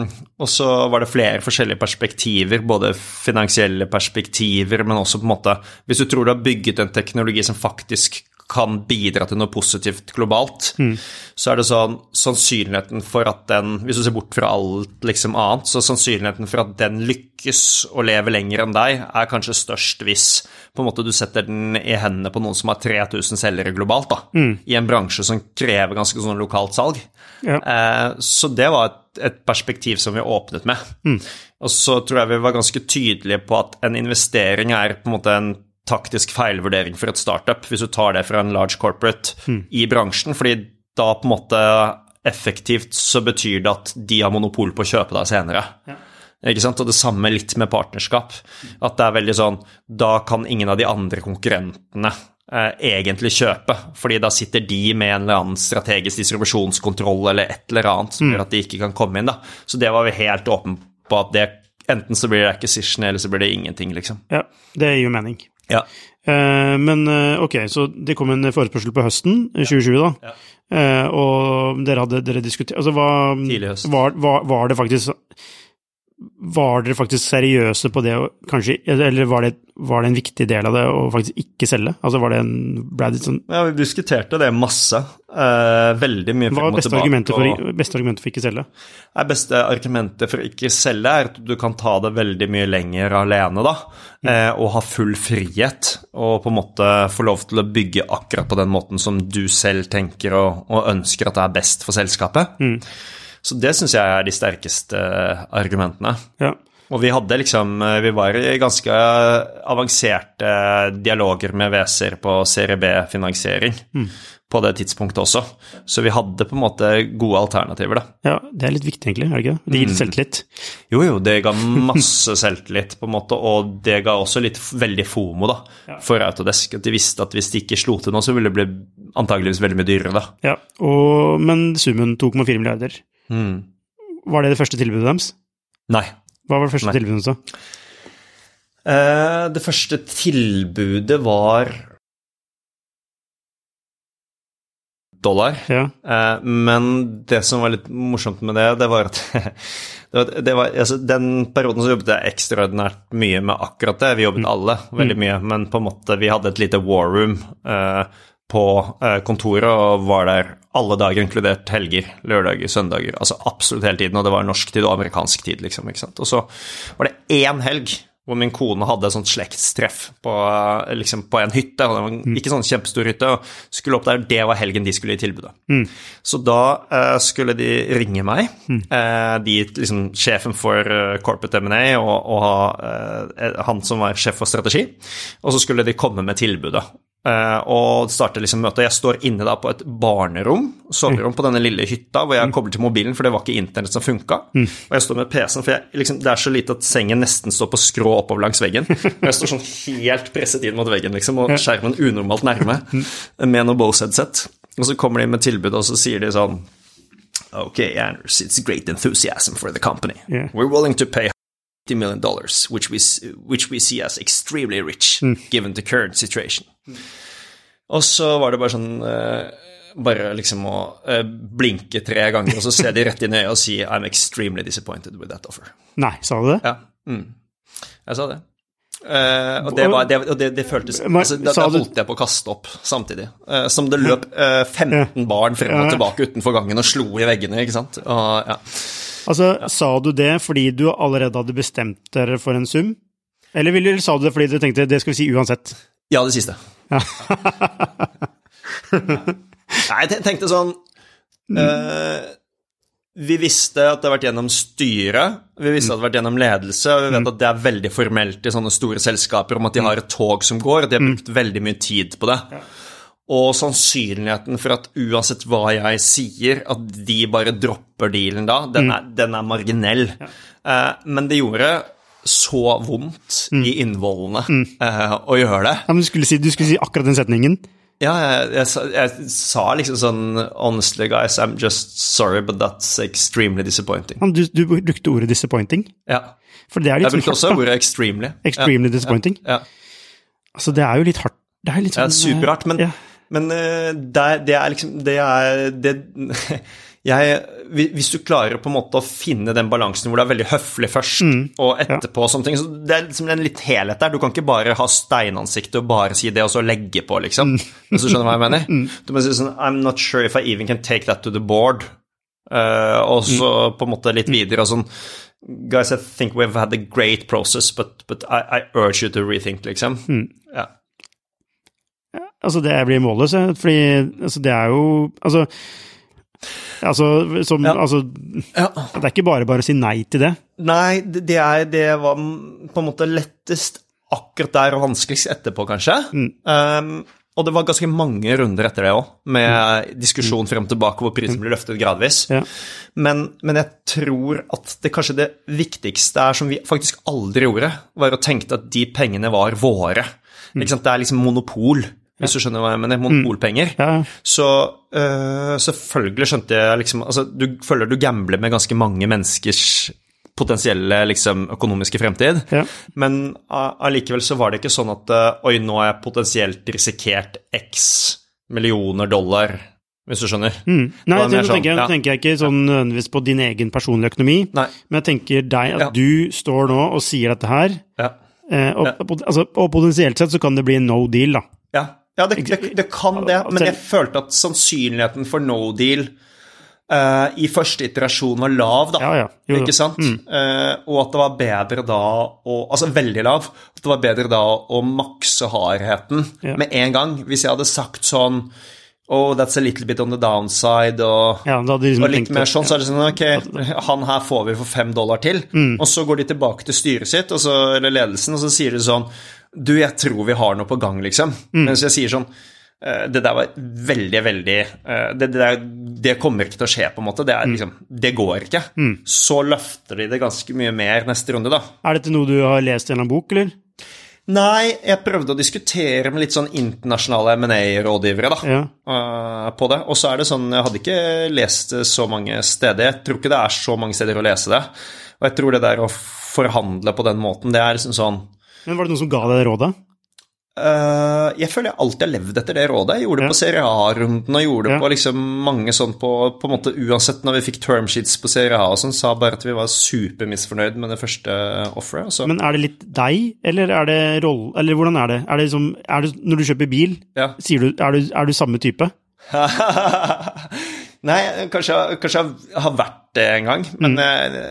og så var det flere forskjellige perspektiver, både finansielle perspektiver, men også på en måte Hvis du tror du har bygget en teknologi som faktisk kan bidra til noe positivt globalt, mm. så er det sånn sannsynligheten for at den Hvis du ser bort fra alt liksom annet, så sannsynligheten for at den lykkes og lever lenger enn deg, er kanskje størst hvis på en måte du setter den i hendene på noen som har 3000 selgere globalt, da, mm. i en bransje som krever ganske sånn lokalt salg. Ja. Eh, så det var et, et, perspektiv som vi åpnet med. Mm. Og så tror jeg vi var ganske tydelige på at en investering er på en måte en taktisk feilvurdering for et startup, hvis du tar det fra en large corporate mm. i bransjen, fordi da på en måte effektivt så betyr det at de har monopol på å kjøpe deg senere. Ja. Ikke sant? Og det samme litt med partnerskap. At det er veldig sånn Da kan ingen av de andre konkurrentene eh, egentlig kjøpe, fordi da sitter de med en eller annen strategisk distribusjonskontroll eller et eller annet som mm. gjør at de ikke kan komme inn. da. Så det var vi helt åpne på at det enten så blir det acquisition, eller så blir det ingenting, liksom. Ja, det gir jo mening. Ja. Uh, men uh, ok, så det kom en forespørsel på høsten 2020, da. Ja. Og dere hadde dere diskutert Altså, hva Tidlig høst. Var, var, var, det faktisk var dere faktisk seriøse på det, kanskje, eller var det, var det, en viktig del av det å faktisk ikke selge? Altså var det en ble det sånn Ja, vi diskuterte det masse. Eh, veldig mye Hva er beste argumentet for, og... beste argumentet for ikke selge? Det beste argumentet for ikke selge er at du kan ta det veldig mye lenger alene, da. Mm. Eh, og ha full frihet, og på en måte få lov til å bygge akkurat på den måten som du selv tenker og, og ønsker at det er best for selskapet. Mm. Så det syns jeg er de sterkeste eh, argumentene. Ja. Og vi hadde liksom eh, Vi var i ganske avanserte dialoger med WC-er på serie B-finansiering mm. på det tidspunktet også. Så vi hadde på en måte gode alternativer, da. Ja, det er litt viktig, egentlig, er det ikke det? Gir litt mm. selvtillit? Jo, jo, det ga masse selvtillit, på en måte, og det ga også litt veldig fomo, da, ja. for Autodesk. At de visste at hvis de ikke slo til nå, så ville det bli antageligvis veldig mye dyrere, da. Ja, og, men summen 2,4 milliarder. Mm. Var det det første tilbudet deres? Nei. Hva var det første Nei. tilbudet så? Uh, det første tilbudet var dollar. Ja. Uh, men det som var litt morsomt med det, det var at det var, altså, Den perioden så jobbet jeg ekstraordinært mye med akkurat det. Vi jobbet mm. alle veldig mm. mye, men på en måte vi hadde et lite war room. Uh, på eh, kontoret og var der alle dager, inkludert helger, lørdager, søndager. Altså absolutt hele tiden, og det var norsk tid og amerikansk tid, liksom. ikke sant? Og så var det én helg hvor min kone hadde et sånt slektstreff på, eh, liksom på en hytte. og det var mm. Ikke sånn kjempestor hytte. og skulle opp der, Det var helgen de skulle i tilbudet. Mm. Så da uh, skulle de ringe meg, mm. uh, de, liksom, sjefen for uh, Corporate M&A og, og han som var sjef for strategi, og så skulle de komme med tilbudet. Uh, og starter liksom møtet. Jeg står inne da på et barnerom, soverom, på denne lille hytta, hvor jeg mm. kobler til mobilen, for det var ikke internett som funka. Mm. Og jeg står med PC-en, for jeg, liksom, det er så lite at sengen nesten står på skrå oppover langs veggen. Og jeg står sånn helt presset inn mot veggen, liksom, og skjermen unormalt nærme, mm. med noe Bose-headset. Og så kommer de med tilbud, og så sier de sånn Ok, Anders, it's great enthusiasm for the company. Yeah. We're willing to pay million dollars, which we, which we see as extremely rich mm. given the current situation. Mm. Og så var det bare sånn uh, Bare liksom å uh, blinke tre ganger, og så ser de rett inn i øyet og si I'm extremely disappointed with that offer. Nei, sa du det? Ja. Mm. Jeg sa det. Uh, og det, var, det, og det, det føltes altså, da holdt jeg på å kaste opp samtidig. Uh, som det løp uh, 15 barn frem og tilbake utenfor gangen og slo i veggene, ikke sant. Og, ja. Altså, ja. Sa du det fordi du allerede hadde bestemt dere for en sum? Eller, eller sa du det fordi du tenkte det skal vi si uansett? Ja, det siste. Ja. Nei, jeg tenkte sånn uh, Vi visste at det har vært gjennom styret, vi visste at det har vært gjennom ledelse, og vi vet mm. at det er veldig formelt i sånne store selskaper om at de har et tog som går, og de har mm. brukt veldig mye tid på det. Ja. Og sannsynligheten for at uansett hva jeg sier, at de bare dropper dealen da, den mm. er, den er marginell. Ja. Eh, men det gjorde så vondt mm. i innvollene mm. eh, å gjøre det. Ja, men du skulle, si, du skulle, si, akkurat den setningen. Ja, jeg, jeg, sa- jeg sa liksom sånn Honestly, guys, I'm just sorry, but that's extremely disappointing. Du, du brukte ordet disappointing. Ja. Det litt Jeg brukte sånn også hardt, ordet extremely. Extremely disappointing. Ja. Altså, det er jo litt hardt. Det er litt Ja, sånn superrart, men, ja. Men eh, det, det er liksom Det er det, jeg, Hvis du klarer på en måte å finne den balansen hvor det er veldig høflig først, Mm. og etterpå og sånne ting så Det er liksom en litt helhet der. Du kan ikke bare ha steinansikt og bare si det, og så legge på, liksom. Mm. Hvis du skjønner hva jeg mener? Du må si sånn I'm not sure if I even can take that to the board. Uh, og så Mm. på en måte litt videre og sånn Guys, I think we've had a great process, but, but I, I urge you to rethink, liksom. Mm. Altså, det blir målløs, jeg. fordi altså, det er jo Altså, altså, som, Ja. altså ja. Det er ikke bare bare å si nei til det. Nei, det, er, det var på en måte lettest akkurat der og vanskeligst etterpå, kanskje. Um, og det var ganske mange runder etter det òg, med diskusjon frem og tilbake hvor prisen blir løftet gradvis. Ja. Men, men jeg tror at det kanskje det viktigste er, som vi faktisk aldri gjorde, var å tenke at de pengene var våre. Sant? Det er liksom monopol, hvis du skjønner hva jeg mener. Monopolpenger. Ja. Så uh, selvfølgelig skjønte jeg liksom Altså, du føler du gambler med ganske mange menneskers potensielle liksom, økonomiske fremtid, Ja. men allikevel uh, så var det ikke sånn at uh, Oi, nå har jeg potensielt risikert x millioner dollar, hvis du skjønner. Mm. Nei, nå sånn, tenker, jeg, ja. tenker jeg ikke sånn nødvendigvis på din egen personlige økonomi, Nei. men jeg tenker deg at Ja. du står nå og sier dette her, Ja. eh, og, pot- altså, og potensielt sett så kan det bli no deal, da. Ja, ja det, det, det kan det, men jeg følte at sannsynligheten for no deal uh, i første iterasjon var lav, da. Ja, ja. Jo, Mm. jo. Ikke sant? Eh, og at det var bedre da å Altså veldig lav. At det var bedre da å makse hardheten Ja. med en gang. Hvis jeg hadde sagt sånn Oh, that's a little bit on the downside, og, Ja, liksom og litt tenkt mer sånn, så er det sånn Ok, han her får vi for fem dollar til. Mm. Og så går de tilbake til styret sitt, og så, eller ledelsen, og så sier de sånn Du, jeg tror vi har noe på gang, liksom. Mm. Mens jeg sier sånn eh, Det der var veldig, veldig eh, det, det, der, det kommer ikke til å skje, på en måte. Det, er Mm. liksom, det går ikke. Så løfter de det ganske mye mer neste runde, da. Er dette noe du har lest gjennom bok, eller? Nei, jeg prøvde å diskutere med litt sånn internasjonale M&A-rådgivere, da. Ja. eh, på det. Og så er det sånn, jeg hadde ikke lest det så mange steder. Jeg tror ikke det er så mange steder å lese det. Og jeg tror det der å forhandle på den måten, det er liksom sånn Men var det noen som ga deg det rådet? Eh, Jeg føler jeg alltid har levd etter det rådet. Jeg gjorde det Ja. på Serie A-runden og gjorde det Ja. på liksom mange sånn på, på en måte Uansett når vi fikk term sheets på Serie A og sånn, sa bare at vi var supermisfornøyd med det første offeret. så- Men er det litt deg, eller er det roll... Eller hvordan er det? Er det, liksom, er det når du kjøper bil, Ja. sier du, er, du, er du samme type? Nei, kanskje, kanskje jeg har vært det en gang, men eh,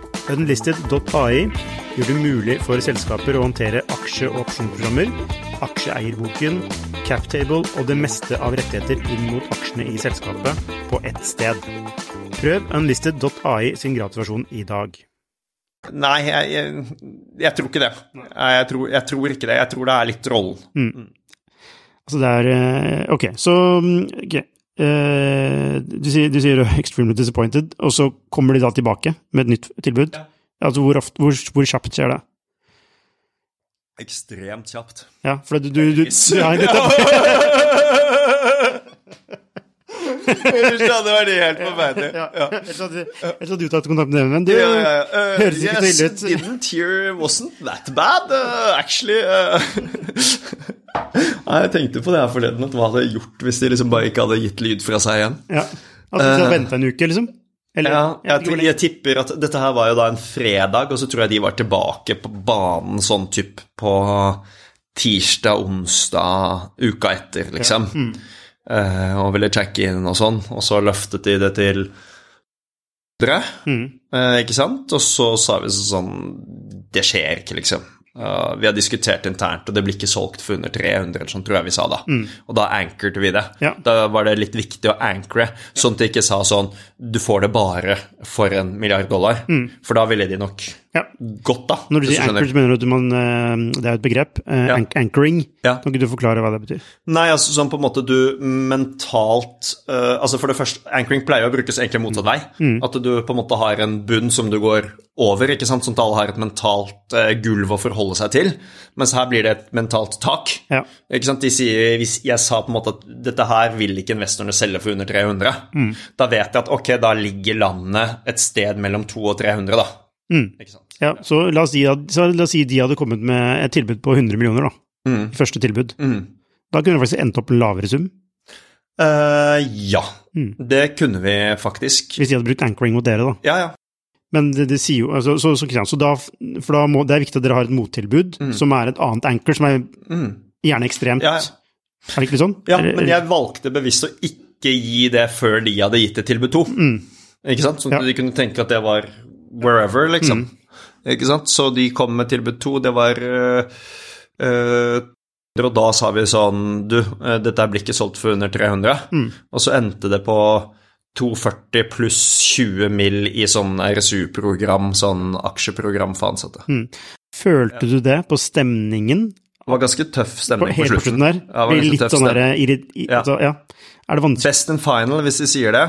Unlisted.ai gjør det mulig for selskaper å håndtere aksje- og opsjonsprogrammer, aksjeeierboken, captable og det meste av rettigheter inn mot aksjene i selskapet på ett sted. Prøv Unlisted.ai sin gratisversjon i dag. Nei, jeg, jeg, jeg tror ikke det. Jeg tror, jeg tror ikke det. Jeg tror det er litt rollen. Altså det er eh, Ok, så mm, ok. Eh, du, sier, du sier er extremely disappointed, og så kommer de da tilbake med et nytt tilbud? Ja. Altså hvor, ofte, hvor, hvor kjapt skjer det? Ekstremt kjapt. Ja, for du, du, du, du, har en dette, Ellers hadde vært helt forferdelig. ja, Ellers hadde ellers hadde du tatt kontakt med dem, men du Ja, ja, ja. Uh, høres ikke så ille yes, didn't hear wasn't that bad, uh, actually. Uh. Nei, jeg tenkte på det her forleden, at hva hadde jeg gjort hvis de liksom bare ikke hadde gitt lyd fra seg igjen? Ja. At du hadde vente en uke, liksom? Eller, Ja, jeg jeg, tipper at dette her var jo da en fredag, og så tror jeg de var tilbake på banen sånn typ på tirsdag, onsdag, uka etter, liksom. Eh, og ville sjekke inn og sånn, og så løftet de det til dere, Mm. eh, ikke sant? Og så sa vi sånn Det skjer ikke, liksom. Uh, vi har diskutert internt, og det blir ikke solgt for under 300, sånn tror jeg vi sa da. Og da anchoret vi det. Ja. Da var det litt viktig å ankre, sånn at de ikke sa sånn Du får det bare for en milliard dollar. For da ville de nok Ja. godt, da. Når du sier skjønner. anchor, så mener du at man, eh, det er et begrep. eh, Ja. Anchoring. Ja. Kan ikke du forklare hva det betyr? Nei, altså sånn på en måte du mentalt uh, Altså for det første, anchoring pleier å brukes egentlig motsatt vei. At du på en måte har en bunn som du går over, ikke sant, sånn at alle har et mentalt uh, gulv å forholde seg til. Mens her blir det et mentalt tak. Ja. Ikke sant? De sier, Hvis jeg sa på en måte at dette her vil ikke investorene selge for under 300, da vet jeg at ok, da ligger landet et sted mellom 200 og 300, da. Sant? Ja, så la oss, si at, så la oss si de hadde kommet med et tilbud på 100 millioner, da. Første tilbud. Da kunne det faktisk endt opp en lavere sum, Uh, ja, det kunne vi faktisk. hvis de hadde brukt anchoring mot dere, da. Ja, ja. Men det, det sier jo altså, så, så, så da, For da må, det er viktig at dere har et mottilbud som er et annet anchor, som er gjerne ekstremt. Ja, ja. Er det ikke litt sånn? Ja, men jeg valgte bevisst å ikke gi det før de hadde gitt det tilbud to. Ikke sant? Sånn at de kunne tenke at det var wherever, liksom. Ikke sant? Så de kom med tilbud to. Det var uh, Og da sa vi sånn Du, øh, dette blir ikke solgt for under 300. Og så endte det på 240 pluss 20 mill. i sånn RSU-program, sånn aksjeprogram for ansatte. Følte du det på stemningen? Det var ganske tøff stemning på på slutten. der? Ja, det var litt sånn der, Ja. altså, ja. Er det vanskelig? Best and final, hvis de sier det,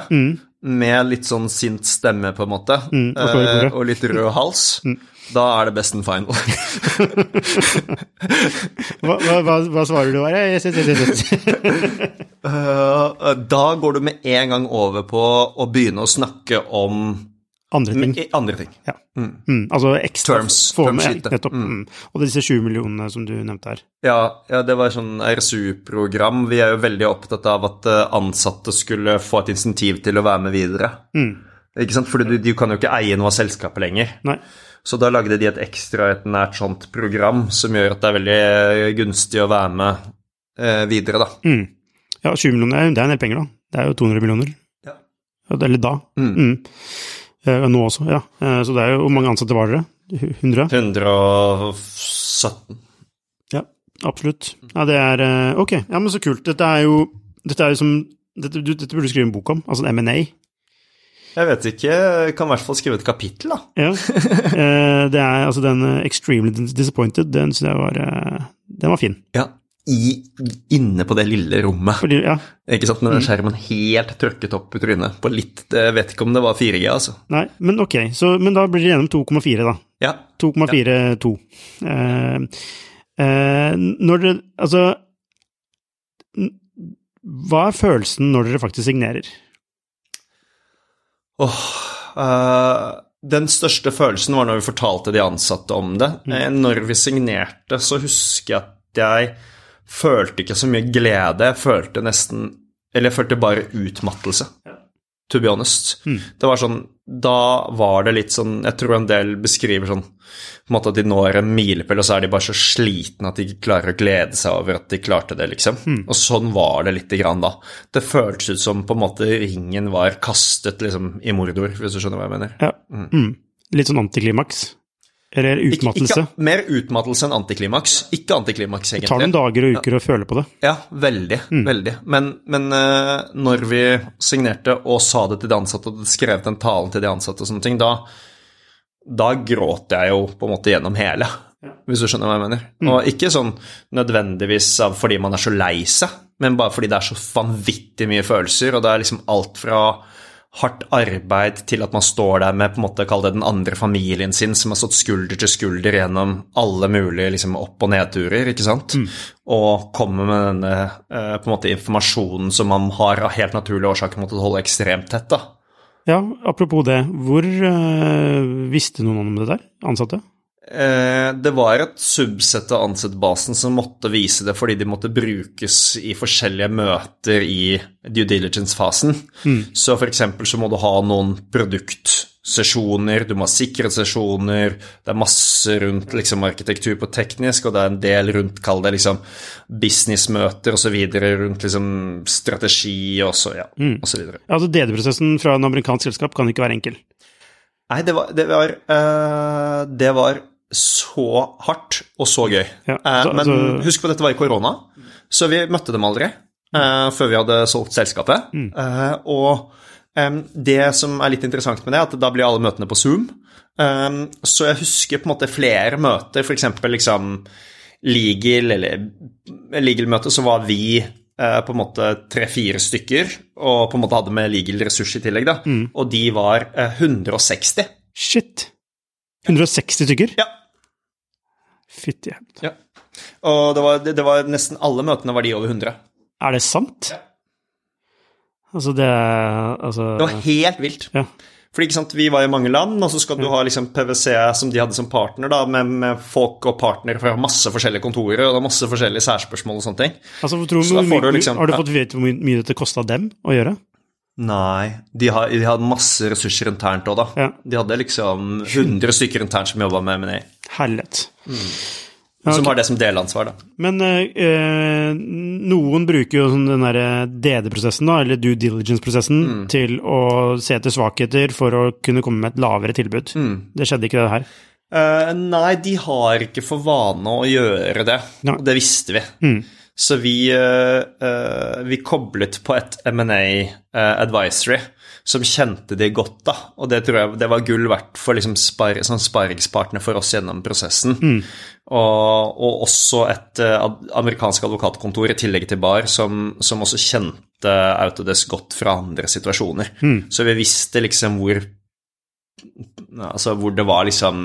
med litt sånn sint stemme, på en måte, og i bordet. eh, og litt rød hals, da er det best in final. Hva, hva, hva, svarer du? bare? Yes, yes, yes, da går du med en gang over på å begynne å snakke om Andre ting. i- andre ting. Ja. Mm, altså ekstra Terms, få med. Nettopp. Mm. Og det er disse 20 millionene som du nevnte her. Ja, ja, det var sånn RSU-program. Vi er jo veldig opptatt av at eh, ansatte skulle få et insentiv til å være med videre. Ikke sant? For du, du kan jo ikke eie noe av selskapet lenger. Nei. Så da lagde de et ekstra et nært sånt program som gjør at det er veldig eh, gunstig å være med eh, videre, da. Mm. Ja, 20 millioner, det er en del penger, da. Det er jo 200 millioner. Ja. Ja, Eller da. Mm. Eh, Nå også, ja. Eh, Så det er jo Hvor mange ansatte var dere? 100? 117. Ja, absolutt. Ja, det er eh, Ok, ja, men så kult. Dette er jo Dette er jo som dette, dette burde du skrive en bok om, altså en M&A. Jeg vet ikke, jeg kan i hvert fall skrive et kapittel, da. Ja. Det er altså den Extremely Disappointed, den syns jeg var Den var fin. Ja, i, inne på det lille rommet. Fordi, ja, Ikke sant, med den skjermen helt trøkket opp i trynet. På litt Jeg vet ikke om det var 4G, altså. nei, men ok, så, men da blir det gjennom 2,4, da. Ja. 2,42. Eh, eh, når dere Altså Hva er følelsen når dere faktisk signerer? Åh, eh, den største følelsen var når vi fortalte de ansatte om det. Eh, Når vi signerte, så husker jeg at jeg følte ikke så mye glede. Jeg følte nesten Eller jeg følte bare utmattelse, to be honest. Det var sånn Da var det litt sånn Jeg tror en del beskriver sånn på en måte at de når en milepæl, og så er de bare så slitne at de ikke klarer å glede seg over at de klarte det, liksom. Og sånn var det lite grann da. Det føltes ut som på en måte ringen var kastet liksom i mordor, hvis du skjønner hva jeg mener. Ja. Mm. Litt sånn antiklimaks? Eller utmattelse? ikke, mer utmattelse enn antiklimaks. Ikke antiklimaks, egentlig. Det tar noen dager og uker å føle på det. Ja, veldig. Veldig. Men, men eh, når vi signerte og sa det til de ansatte, og skrev den talen til de ansatte og sånne ting, da, da gråt jeg jo på en måte gjennom hele. Hvis du skjønner hva jeg mener. Og ikke sånn nødvendigvis av fordi man er så lei seg, men bare fordi det er så vanvittig mye følelser, og det er liksom alt fra hardt arbeid til at man står der med på en måte, kall det den andre familien sin, som har stått skulder til skulder gjennom alle mulige liksom, opp- og nedturer, ikke sant? Og kommer med denne eh, på en måte, informasjonen som man har av helt naturlige årsaker måttet holde ekstremt tett. da. Ja, apropos det, hvor øh, visste noen om det der? Ansatte? Eh, det var et subsett av ansettbasen som måtte vise det fordi de måtte brukes i forskjellige møter i due diligence-fasen. Så for eksempel så må du ha noen produktsesjoner, du må ha sikkerhetssesjoner, det er masse rundt liksom arkitektur på teknisk, og det er en del rundt, kall det liksom businessmøter osv. rundt liksom strategi og så, ja, og så videre. Altså, DD-prosessen fra en amerikansk selskap kan ikke være enkel. Nei, det var, det var, uh, det var så hardt og så gøy. Ja, Eh, men så- husk på at dette var i korona, så vi møtte dem aldri eh, før vi hadde solgt selskapet. Mm. Eh, og em, det som er litt interessant med det, er at da blir alle møtene på Zoom. Em, så jeg husker på en måte flere møter, f.eks. liksom legal eller legal-møte, så var vi på en måte tre-fire stykker, og på en måte hadde med legal ressurs i tillegg, da. Mm. Og de var eh, 160. Shit. 160 stykker? Ja. Fytti helvete. ja. Og det var, det, det var nesten alle møtene var de over 100. Er det sant? Ja. Altså, det Altså Det var helt vilt. Ja. Fordi ikke sant, Vi var i mange land, og så skal du ha liksom PwC som de hadde som partner, da, med, med folk og partnere fra masse forskjellige kontorer og det er masse forskjellige særspørsmål og sånne ting. Altså, tror, Så da får du liksom- Har du fått vite hvor mye- mye dette kosta dem å gjøre? Nei, de, har, de hadde masse ressurser internt òg, da. Ja. De hadde liksom 100 stykker internt som jobba med M&A, Helvete. som har det som delansvar, da. Men eh, eh, noen bruker jo sånn den derre DD-prosessen, da, eller due diligence-prosessen, Mm. til å se etter svakheter for å kunne komme med et lavere tilbud. Mm. Det skjedde ikke det her. Uh, nei, de har ikke for vane å gjøre det, Ja. det visste vi. Mm. Så vi, eh, eh, vi koblet på et M&A eh, advisory som kjente de godt, da. Og det tror jeg det var gull verdt for liksom spar, sånn sparringspartner for oss gjennom prosessen. Og, og også et amerikansk advokatkontor i tillegg til Bar som, som også kjente Autodesk godt fra andre situasjoner. Så vi visste liksom hvor Altså hvor det var liksom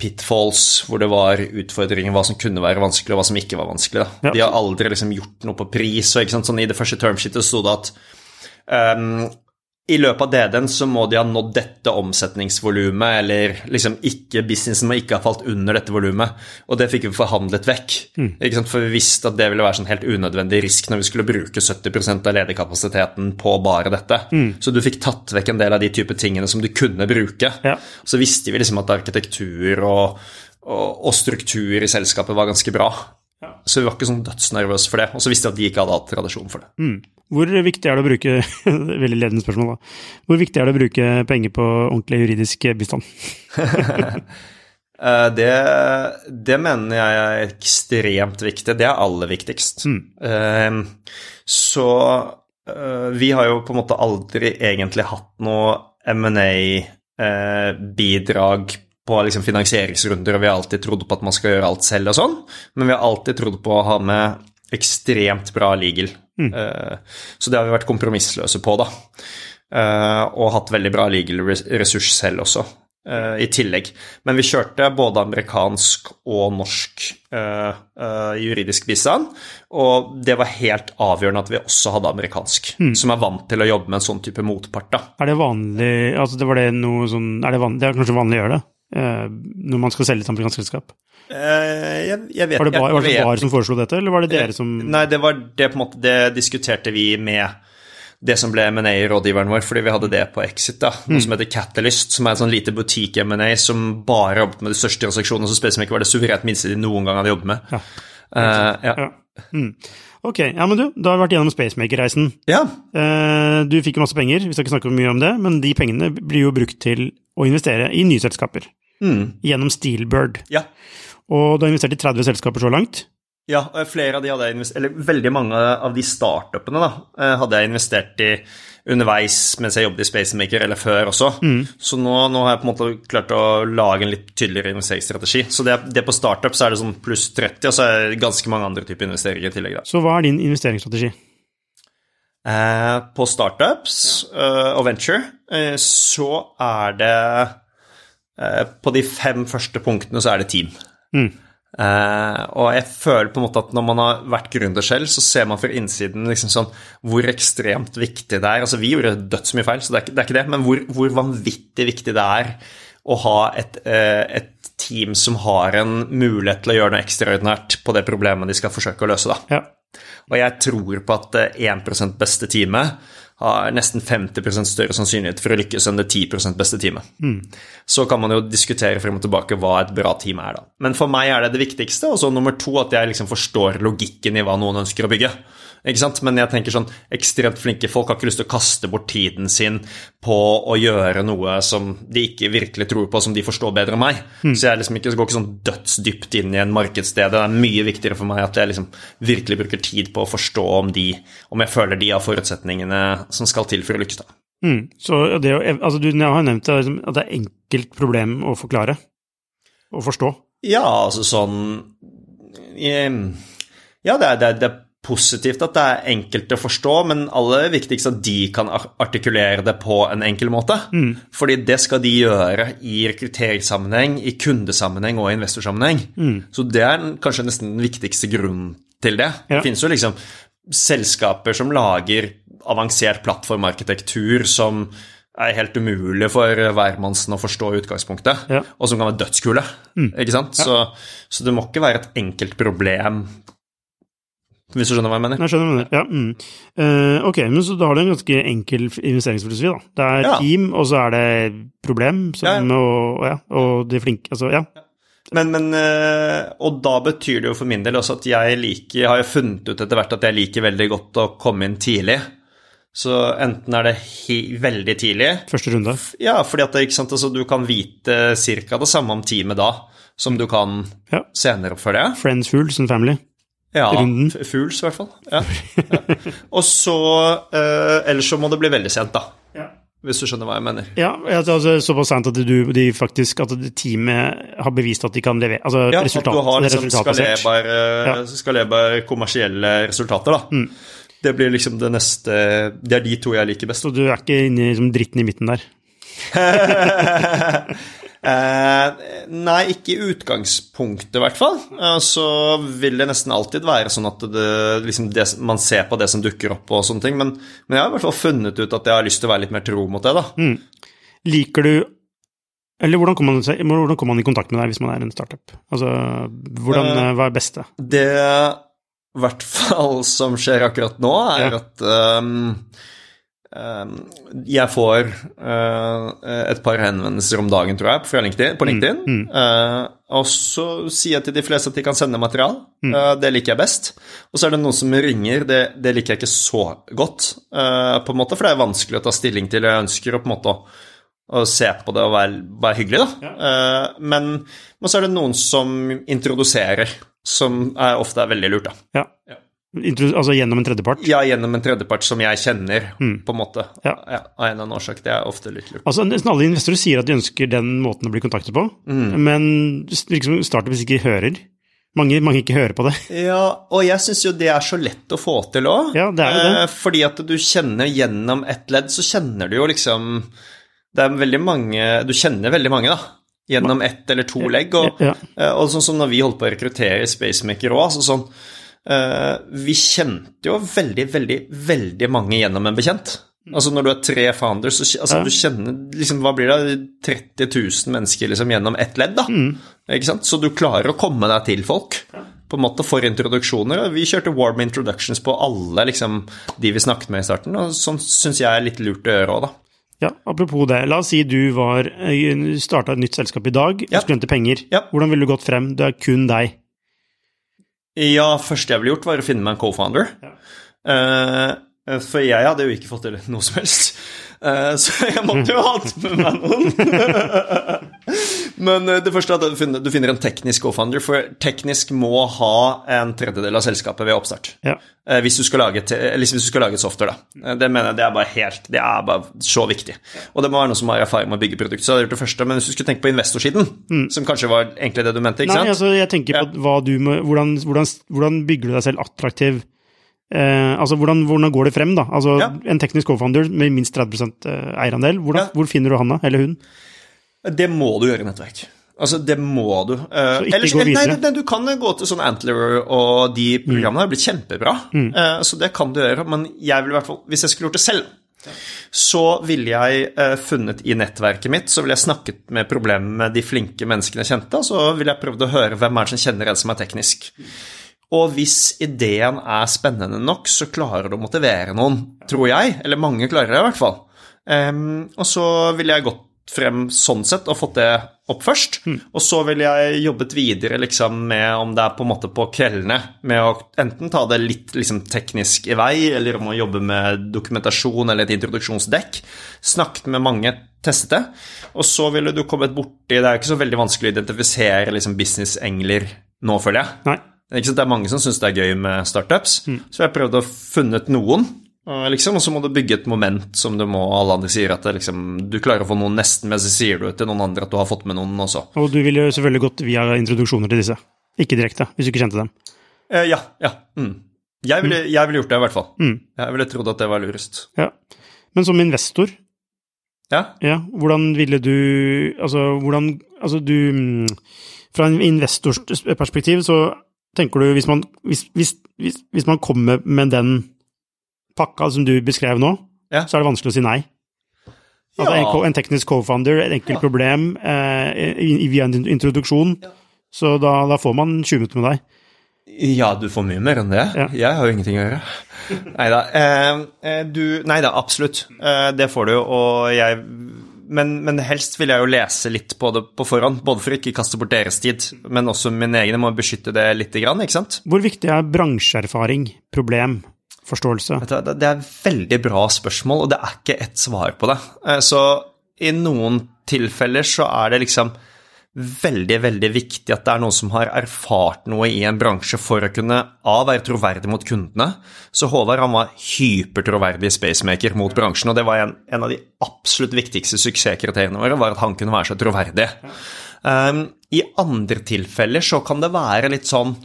pitfalls, hvor det var utfordringer, hva som kunne være vanskelig, og hva som ikke var vanskelig. Da. Ja. De har aldri liksom gjort noe på pris. og sånn I det første termsheetet sto det at ehm, i løpet av DD-en så må de ha nådd dette omsetningsvolumet, eller liksom ikke, businessen må ikke ha falt under dette volumet. Og det fikk vi forhandlet vekk. Sant? For vi visste at det ville være sånn helt unødvendig risk når vi skulle bruke 70% av ledig på bare dette. Så du fikk tatt vekk en del av de type tingene som du kunne bruke. Ja. Så visste vi liksom at arkitektur og, og, og struktur i selskapet var ganske bra. Så vi var ikke sånn dødsnervøse for det. Og så visste vi at de ikke hadde hatt tradisjon for det. Mm. Hvor viktig er det å bruke Veldig ledende spørsmål, da. Hvor viktig er det å bruke penger på ordentlig juridisk bistand? Eh, Det, det mener jeg er ekstremt viktig. Det er aller viktigst. Mm. Så eh, vi har jo på en måte aldri egentlig hatt noe M&A-bidrag på liksom finansieringsrunder, og vi har alltid trodd på at man skal gjøre alt selv og sånn, men vi har alltid trodd på å ha med ekstremt bra legal. Eh, Så det har vi vært kompromissløse på, da. Eh, Og hatt veldig bra legal ressurs selv også, eh, i tillegg. Men vi kjørte både amerikansk og norsk juridisk bistand, og det var helt avgjørende at vi også hadde amerikansk, som er vant til å jobbe med en sånn type motpart. da. Er det vanlig altså det var det noe sånn, er det, vanlig, det er kanskje vanlig å gjøre det? Eh, når man skal selge et amerikansk selskap? Eh, Jeg, jeg vet Var det Bar, var det Bar som foreslo dette, eller var det dere som Nei, det var det på en måte Det diskuterte vi med det som ble M&A-rådgiveren vår, fordi vi hadde det på Exit, da, noe som heter Catalyst, som er en sånn lite butikk M&A som bare jobbet med de største transaksjonene, så ikke var det suverent minste de noen gang hadde jobbet med. Ja. Uh, ja. Ja. Mm. Ok, ja, men du, da har vi vært gjennom Spacemaker-reisen. ja. Uh, du fikk jo masse penger, vi skal ikke snakke mye om det, men de pengene blir jo brukt til å investere i nye selskaper. Mm. Gjennom Steelbird. ja. Og du har investert i 30 selskaper så langt. Ja, flere av de hadde jeg investert Eller veldig mange av de startupene da, eh, hadde jeg investert i underveis mens jeg jobbet i Spacemaker, eller før også. Så nå, nå har jeg på en måte klart å lage en litt tydeligere investeringsstrategi. Så det, det på startup så er det sånn pluss 30, og så er det ganske mange andre typer investeringer i tillegg. da. Så hva er din investeringsstrategi? Eh, på startups eh, og venture uh, så er det På de fem første punktene så er det team. Mm. Uh, og jeg føler på en måte at når man har vært gründer selv, så ser man fra innsiden liksom sånn hvor ekstremt viktig det er. Altså vi gjorde dødsmye feil, så det er ikke det, er ikke det men hvor, hvor vanvittig viktig det er å ha et, uh, et team som har en mulighet til å gjøre noe ekstraordinært på det problemet de skal forsøke å løse. da. Ja. Og jeg tror på at det 1 beste teamet har nesten 50% større sannsynlighet for å lykkes enn det 10% beste teamet. Så kan man jo diskutere frem og tilbake hva et bra team er, da. Men for meg er det det viktigste. Og så nummer to at jeg liksom forstår logikken i hva noen ønsker å bygge. Ikke sant? Men jeg tenker sånn, ekstremt flinke folk har ikke lyst til å kaste bort tiden sin på å gjøre noe som de ikke virkelig tror på, som de forstår bedre enn meg. Mm. Så jeg liksom ikke, går ikke sånn dødsdypt inn i en markedssted. Det er mye viktigere for meg at jeg liksom virkelig bruker tid på å forstå om de, om jeg føler de har forutsetningene som skal til for å lykkes. da. Mm. Så det, altså, du har nevnt liksom, at det er enkelt problem å forklare og forstå. Ja, altså sånn Ja, det det, er, det er positivt at det er enkelt å forstå, men aller viktigst at de kan artikulere det på en enkel måte. Fordi det skal de gjøre i rekrutteringssammenheng, i kundesammenheng og i investorsammenheng. Så det er kanskje nesten den viktigste grunnen til det. Ja. Det finnes jo liksom selskaper som lager avansert plattformarkitektur som er helt umulig for hvermannsen å forstå i utgangspunktet, Ja. og som kan være dødskule. Ikke sant? Så, så det må ikke være et enkelt problem, hvis du skjønner hva jeg mener. Jeg skjønner hva du mener. Ja, mm. Uh, ok, men så da har du en ganske enkel investeringsfilosofi, da. Det er Ja. team, og så er det problem, som, Ja, ja. Og, ja, og de flinke Altså, ja. Men, men, eh, og da betyr det jo for min del også at jeg liker, har jeg funnet ut etter hvert at jeg liker veldig godt å komme inn tidlig. Så enten er det veldig tidlig Første runde. Ja, fordi at det, ikke sant, altså, du kan vite ca. det samme om teamet da som du kan Ja. senere for det. Friends, fools and family. Ja, Runden. f- Fools i hvert fall. Ja. ja. Og så eh, Ellers så må det bli veldig sent, da. Ja. Hvis du skjønner hva jeg mener. Ja, altså såpass sent at du, de faktisk, at teamet har bevist at de kan levere altså Ja, resultat, at du har liksom skalerbare, Ja. skalerbare kommersielle resultater, da. Mm. Det blir liksom det neste Det er de to jeg liker best. Så du er ikke inne i liksom, dritten i midten der. Eh, nei, ikke i utgangspunktet, i hvert fall. Eh, så vil det nesten alltid være sånn at det, liksom det, man ser på det som dukker opp og sånne ting. Men, men jeg har i hvert fall funnet ut at jeg har lyst til å være litt mer tro mot det, da. Mm. Liker du Eller hvordan kommer man, hvordan kommer man i kontakt med deg hvis man er en startup? Altså, hvordan, Eh, hva er beste? Det i hvert fall som skjer akkurat nå, er Ja. at ehm, jeg får eh, et par henvendelser om dagen, tror jeg, LinkedIn, på LinkedIn. mm. Mm. og så sier jeg til de fleste at de kan sende material. Mm. Eh, det liker jeg best. Og så er det noen som ringer. Det, det liker jeg ikke så godt, på en måte, for det er vanskelig å ta stilling til. Jeg ønsker å på en måte å se på det og være, være hyggelig, da. Ja. men, men så er det noen som introduserer, som er, ofte er veldig lurt, da. Ja. Ja. Altså gjennom en tredjepart? Ja, gjennom en tredjepart som jeg kjenner, Mm. på en måte. Ja. av en eller annen årsak. Det er ofte litt lurt. Altså, Nesten alle investorer sier at de ønsker den måten å bli kontaktet på, Mm. men liksom startups ikke hører. Mange, mange ikke hører på det. Ja, og jeg syns jo det er så lett å få til òg. Ja, det er jo det. fordi at du kjenner gjennom ett ledd, så kjenner du jo liksom Det er veldig mange Du kjenner veldig mange, da. Gjennom ett eller to legg. Og, Ja. eh, og sånn som når vi holdt på å rekruttere Spacemaker òg, altså sånn eh, Vi kjente jo veldig, veldig, veldig mange gjennom en bekjent. Altså Når du er tre founders, så altså, Ja. du kjenner liksom, Hva blir det? 30 000 mennesker liksom gjennom ett ledd, da. Mm. Ikke sant? Så du klarer å komme deg til folk på en måte for introduksjoner. Vi kjørte warm introductions på alle liksom, de vi snakket med i starten, og sånn syns jeg er litt lurt å gjøre òg, da. Ja, Apropos det, la oss si du var starta et nytt selskap i dag, Ja. du skulle hente penger. Ja. Hvordan ville du gått frem? Det er kun deg. Ja, første jeg ville gjort, var å finne meg en co-founder. Eh, for jeg hadde jo ikke fått til noe som helst. Eh, så jeg måtte jo ha hatt med meg noen. Men eh, det første er at du finner, du finner en teknisk co-founder, for teknisk må ha en tredjedel av selskapet ved oppstart. Ja. Eh, Hvis du, skal lage, hvis du skal lage software, da. Eh, Det mener jeg det er bare helt Det er bare så viktig. Og det må være noen som har erfaring med å bygge produkt. Så jeg gjort det første. Men hvis du skulle tenke på investorsiden, som kanskje var egentlig det du mente, ikke Nei, sant? altså, jeg tenker på hva du hvordan, hvordan, hvordan bygger du deg selv attraktiv? Eh, altså, hvordan, hvordan går det frem, da? Altså, Ja. En teknisk co-founder med minst 30 eierandel, hvordan, Ja. hvor finner du han da? Eller hun? Det må du gjøre i nettverk. Altså, det må du. Eh, Så ikke ellers- gå nei, videre? nei, du kan gå til sånn Antler, og de programmene har blitt kjempebra. Eh, så det kan du gjøre. Men jeg vil i hvert fall, hvis jeg skulle gjort det selv, så ville jeg eh, funnet i nettverket mitt Så ville jeg snakket med problemet med de flinke menneskene jeg kjente, og så ville jeg prøvd å høre hvem er det som kjenner en som er teknisk. Og hvis ideen er spennende nok, så klarer du å motivere noen, tror jeg. Eller mange klarer det i hvert fall. Um, og så ville jeg gått frem sånn sett og fått det opp først. Og så ville jeg jobbet videre liksom med om det er på en måte på kveldene, med å enten ta det litt liksom teknisk i vei, eller om å jobbe med dokumentasjon eller et introduksjonsdekk. Snakket med mange, testet det. Og så ville du kommet borti Det er ikke så veldig vanskelig å identifisere liksom businessengler nå, føler jeg. Nei. Det er, sant, det er mange som syns det er gøy med startups, så jeg prøvde å funnet noen. og Liksom, og så må du bygge et moment som du må Alle andre sier at det, liksom, du klarer å få noen nesten med, så sier du til noen andre at du har fått med noen også. Og du ville selvfølgelig gått via introduksjoner til disse. Ikke direkte, hvis du ikke kjente dem. Eh, ja. ja. Mm. Jeg, ville, jeg ville gjort det, i hvert fall. Mm. Jeg ville trodd at det var lurest. Ja. Men som investor, Ja. ja, hvordan ville du Altså, hvordan Altså, du mm, Fra en investors perspektiv så tenker du hvis man, hvis, hvis, hvis, man kommer med den pakka som du beskrev nå, Ja. så er det vanskelig å si nei. Altså Ja. en, en teknisk co-founder, et enkelt problem eh, via en introduksjon, så da, da får man 20 minutter med deg. Ja, du får mye mer enn det. Ja. Jeg har jo ingenting å gjøre. Neida, da. eh, du Nei da, absolutt. Eh, det får du og jeg men, men helst vil jeg jo lese litt på det på forhånd, både for å ikke kaste bort deres tid, men også min egen. Jeg må beskytte det lite grann, ikke sant? Hvor viktig er bransjeerfaring, problem, forståelse? Vet du hva, Det er veldig bra spørsmål, og det er ikke ett svar på det. Eh, Så i noen tilfeller så er det liksom veldig, veldig viktig at det er noen som har erfart noe i en bransje for å kunne A. være troverdig mot kundene. Så Håvard han var hypertroverdig spacemaker mot bransjen, og det var en, en av de absolutt viktigste suksesskriteriene våre, var at han kunne være så troverdig. Um, I andre tilfeller så kan det være litt sånn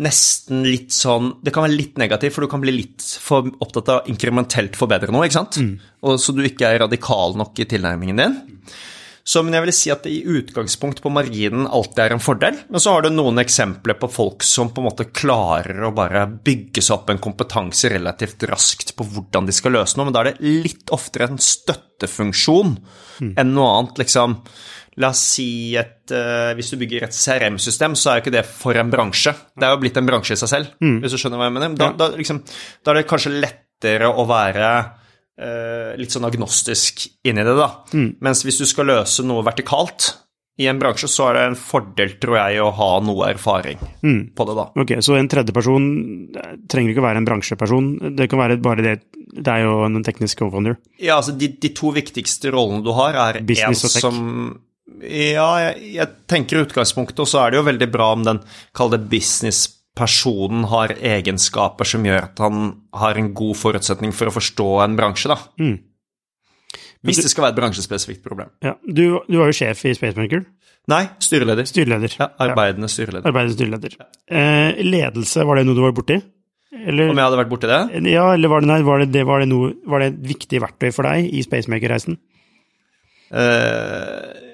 nesten litt sånn Det kan være litt negativt, for du kan bli litt for opptatt av inkrementelt forbedre noe, ikke sant? Og Så du ikke er radikal nok i tilnærmingen din. Så men jeg vil si at det i utgangspunkt på marginen alltid er en fordel. Men så har du noen eksempler på folk som på en måte klarer å bare bygge seg opp en kompetanse relativt raskt på hvordan de skal løse noe, men da er det litt oftere en støttefunksjon enn noe annet, liksom. La oss si at uh, Hvis du bygger et CRM-system, så er jo ikke det for en bransje. Det er jo blitt en bransje i seg selv, hvis du skjønner hva jeg mener. Da, da, liksom, da er det kanskje lettere å være eh, litt sånn agnostisk inni det, da. Mens hvis du skal løse noe vertikalt i en bransje, så er det en fordel, tror jeg, å ha noe erfaring på det, da. Ok, så en tredjeperson trenger ikke å være en bransjeperson, det kan være bare det Det er jo en teknisk co-founder. Ja, altså de, de to viktigste rollene du har, er Business en som Ja, jeg, jeg tenker i utgangspunktet, og så er det jo veldig bra om den, kall det businesspersonen, har egenskaper som gjør at han har en god forutsetning for å forstå en bransje, da. Mm. Hvis det skal være et bransjespesifikt problem. Ja, du, du var jo sjef i Spacemaker. Nei, styreleder. Styreleder. Ja, arbeidende styreleder. Arbeidende styreleder. Eh, ledelse, var det noe du var borti? Eller, Om jeg hadde vært borti det? ja, eller var det, nei, var, det, det, var, det noe, var det et viktig verktøy for deg i Spacemaker-reisen? Eh,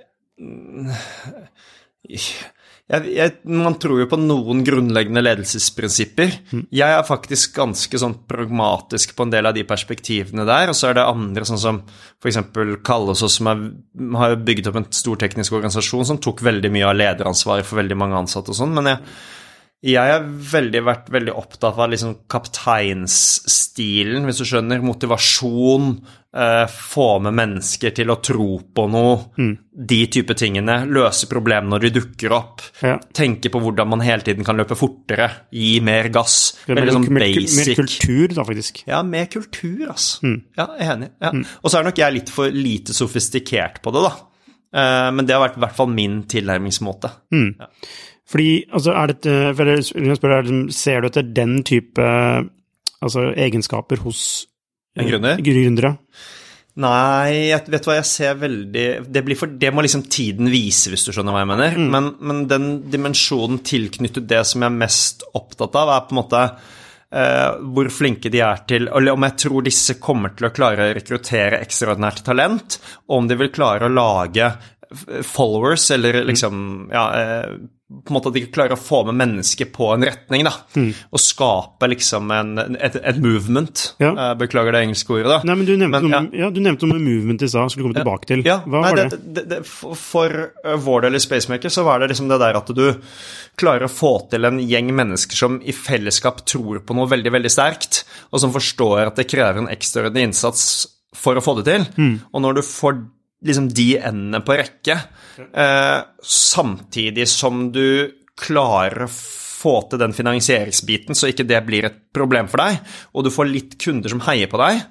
jeg, jeg, man tror jo på noen grunnleggende ledelsesprinsipper. Jeg er faktisk ganske sånn pragmatisk på en del av de perspektivene der, og så er det andre, sånn som f.eks. Kallesås, som er, har bygd opp en stor teknisk organisasjon som tok veldig mye av lederansvaret for veldig mange ansatte og sånn, men jeg, jeg har veldig, vært veldig opptatt av liksom kapteinsstilen, hvis du skjønner. Motivasjon, eh, få med mennesker til å tro på noe. De type tingene. Løse problemer når de dukker opp. Ja. Tenke på hvordan man hele tiden kan løpe fortere. Gi mer gass. Mer, Veldig sånn mer, mer kultur, da, faktisk. Ja, mer kultur, altså. Ja, jeg er enig. Ja. Og så er nok jeg litt for lite sofistikert på det, da. Eh, Men det har vært i hvert fall min tilnærmingsmåte. Fordi, altså, er dette, for jeg det liksom- ser du etter den type altså, egenskaper hos En gründer? gründere? Nei, jeg, vet du hva, jeg ser veldig Det, blir for, det må liksom tiden vise, hvis du skjønner hva jeg mener. Men, men den dimensjonen tilknyttet det som jeg er mest opptatt av, er på en måte eh, hvor flinke de er til Eller om jeg tror disse kommer til å klare å rekruttere ekstraordinært talent, og om de vil klare å lage followers, eller liksom Ja, eh, på en måte at de klarer å få med mennesker på en retning, da. Og skape liksom en, et, et movement. Ja. Eh, beklager det engelske ordet, da. Nei, men du nevnte, Men, noe, ja. du nevnte noe med movement i stad, skulle komme tilbake til. Ja, Hva nei, var det? det, det, for for, uh, vår del i Spacemaker så var det liksom det der at du klarer å få til en gjeng mennesker som i fellesskap tror på noe veldig, veldig sterkt, og som forstår at det krever en ekstraordinær innsats for å få det til. Mm. Og når du får liksom de endene på rekke, eh, samtidig som du klarer å få til den finansieringsbiten, så ikke det blir et problem for deg, og du får litt kunder som heier på deg.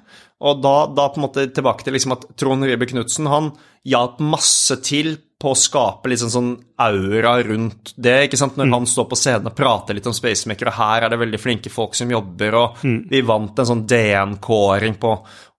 Og da, da på en måte tilbake til liksom at Trond Riebe Knutsen han hjalp masse til på å skape sånn, sånn aura rundt det. ikke sant? Når mm. han står på scenen og prater litt om Spacemaker, og her er det veldig flinke folk som jobber, og mm. vi vant en sånn DN-kåring på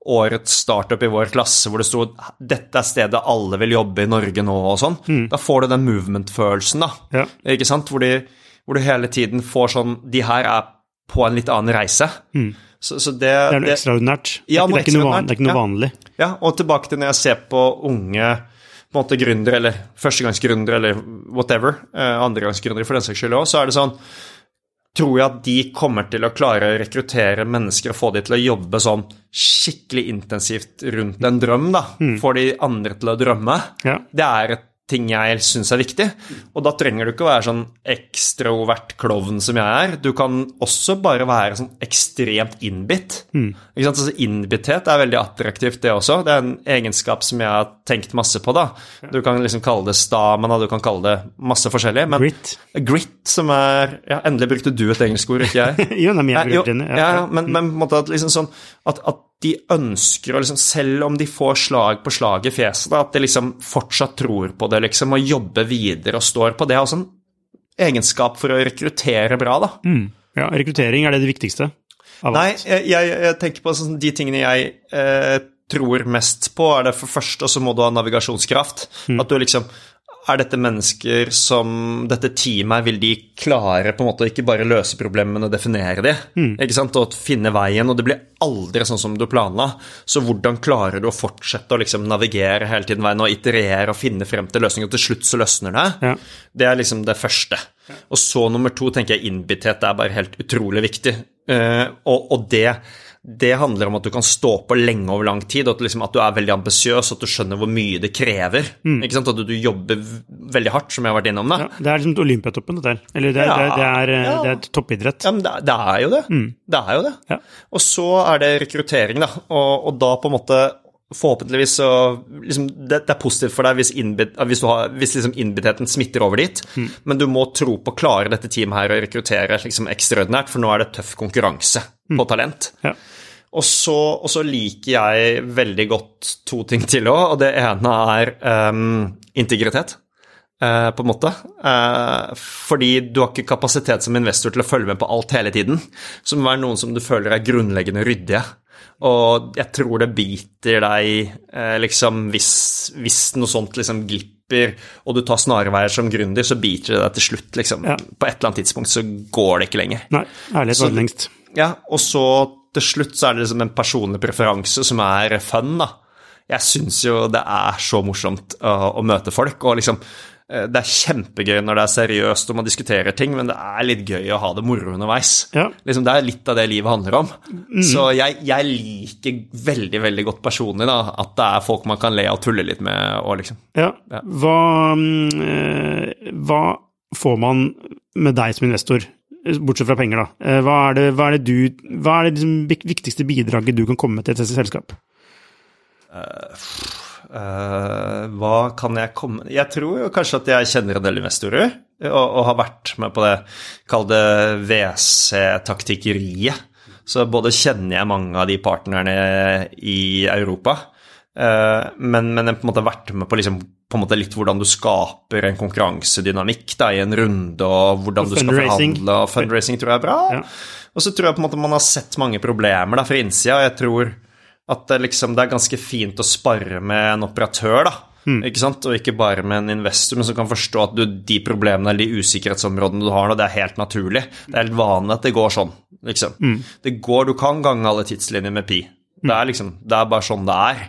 årets startup i vår klasse hvor det sto 'Dette er stedet alle vil jobbe i Norge nå', og sånn. Mm. Da får du den movement-følelsen, da. Ja. Ikke sant? Hvor, de, hvor, du hele tiden får sånn De her er på en litt annen reise. Mm. Så, så det, det, er noe ekstraordinært. Ja, det, er noe, det er ikke noe vanlig. Ja, og tilbake til når jeg ser på unge på en måte gründere, eller førstegangsgründere, eller whatever, eh, andregangsgründere for den saks skyld òg, så er det sånn tror jeg at de kommer til å klare å rekruttere mennesker og få de til å jobbe sånn skikkelig intensivt rundt en drøm, da. Mm. Få de andre til å drømme. Ja. Det er et ting jeg syns er viktig. Og da trenger du ikke å være sånn ekstrovert klovn som jeg er. Du kan også bare være sånn ekstremt innbitt. Mm. Ikke sant? Altså, innbitthet er veldig attraktivt, det også. Det er en egenskap som jeg har tenkt masse på. da. Du kan liksom kalle det stamen, du kan kalle det masse forskjellig. Men grit. Grit, som er ja, Endelig brukte du et engelsk ord, ikke jeg. jo, nei, jeg jo, ja, ja, men, men på en måte at liksom sånn at, at de ønsker å liksom, selv om de får slag på slag i fjeset, da, at de liksom fortsatt tror på det liksom, og jobber videre og står på det. er også en egenskap for å rekruttere bra, da. Mm. Ja, rekruttering, er det det viktigste? Nei, jeg, jeg, tenker på sånn, de tingene jeg eh, tror mest på, er det for første, og så må du ha navigasjonskraft. Mm. At du liksom er dette mennesker som Dette teamet, vil de klare på en måte å ikke bare løse problemene, men å definere de, mm. ikke sant, og finne veien? Og det blir aldri sånn som du planla. Så hvordan klarer du å fortsette å liksom navigere hele tiden veien og iterere og finne frem til løsninger, og til slutt så løsner det? Ja. Det er liksom det første. Og så nummer to tenker jeg innbitthet er bare helt utrolig viktig. Uh, og, og det det handler om at du kan stå på lenge over lang tid, og at, liksom, at du er veldig ambisiøs, at du skjønner hvor mye det krever. Mm. Ikke sant? At du, du, jobber veldig hardt, som jeg har vært innom. Da. Ja, det er liksom Olympiatoppen, dette her. Eller det, ja, det, det, er, ja. det, er, toppidrett. Ja, men det, det er jo det. Mm. Det er jo det. Ja. Og så er det rekruttering, da. Og, og da på en måte Forhåpentligvis så liksom, det, er positivt for deg hvis, innbit, hvis, har, hvis liksom innbittheten smitter over dit, mm. men du må tro på å klare dette teamet her og rekruttere liksom ekstraordinært, for nå er det tøff konkurranse mm. på talent. Ja. Og så, og så, liker jeg veldig godt to ting til òg, og det ene er um, integritet. Uh, på en måte. Uh, fordi du har ikke kapasitet som investor til å følge med på alt hele tiden. så må være noen som du føler er grunnleggende ryddige. Og jeg tror det biter deg uh, liksom hvis, hvis, noe sånt liksom glipper, og du tar snarveier som gründer, så biter det deg til slutt, liksom. Ja. På et eller annet tidspunkt så går det ikke lenger. Nei, ærlighet var lengst. Ja, og så til slutt så er det liksom en personlig preferanse som er fun, da. Jeg syns jo det er så morsomt å, å, møte folk, og liksom eh, det er kjempegøy når det er seriøst og man diskuterer ting, men det er litt gøy å ha det moro underveis. Ja. Liksom, det er litt av det livet handler om. Mm. Så jeg, jeg, liker veldig veldig godt personlig da, at det er folk man kan le og tulle litt med. Og liksom. ja. ja. Hva, øh, hva får man med deg som investor? Bortsett fra penger, da. Eh, hva er det, hva er det, du, hva er det liksom viktigste bidraget du kan komme med til et selskap? Uh, uh, hva kan jeg komme Jeg tror kanskje at jeg kjenner en del investorer, og, og har vært med på det, kall det WC-taktikkeriet. Så både kjenner jeg mange av de partnerne i Europa, uh, men, men jeg på en måte vært med på liksom på en måte litt hvordan du skaper en konkurransedynamikk da, i en runde, og hvordan og du skal forhandle, og fundraising tror jeg er bra. Ja. Og så tror jeg på en måte man har sett mange problemer da, fra innsida, jeg tror at det, liksom, det er ganske fint å spare med en operatør, da. Mm. Ikke sant? Og ikke bare med en investor, men som kan forstå at du, de problemene eller de usikkerhetsområdene du har nå, det er helt naturlig. Det er helt vanlig at det går sånn. Liksom. Mm. Det går, Du kan gange alle tidslinjer med pi. Det er liksom, det er bare sånn det er.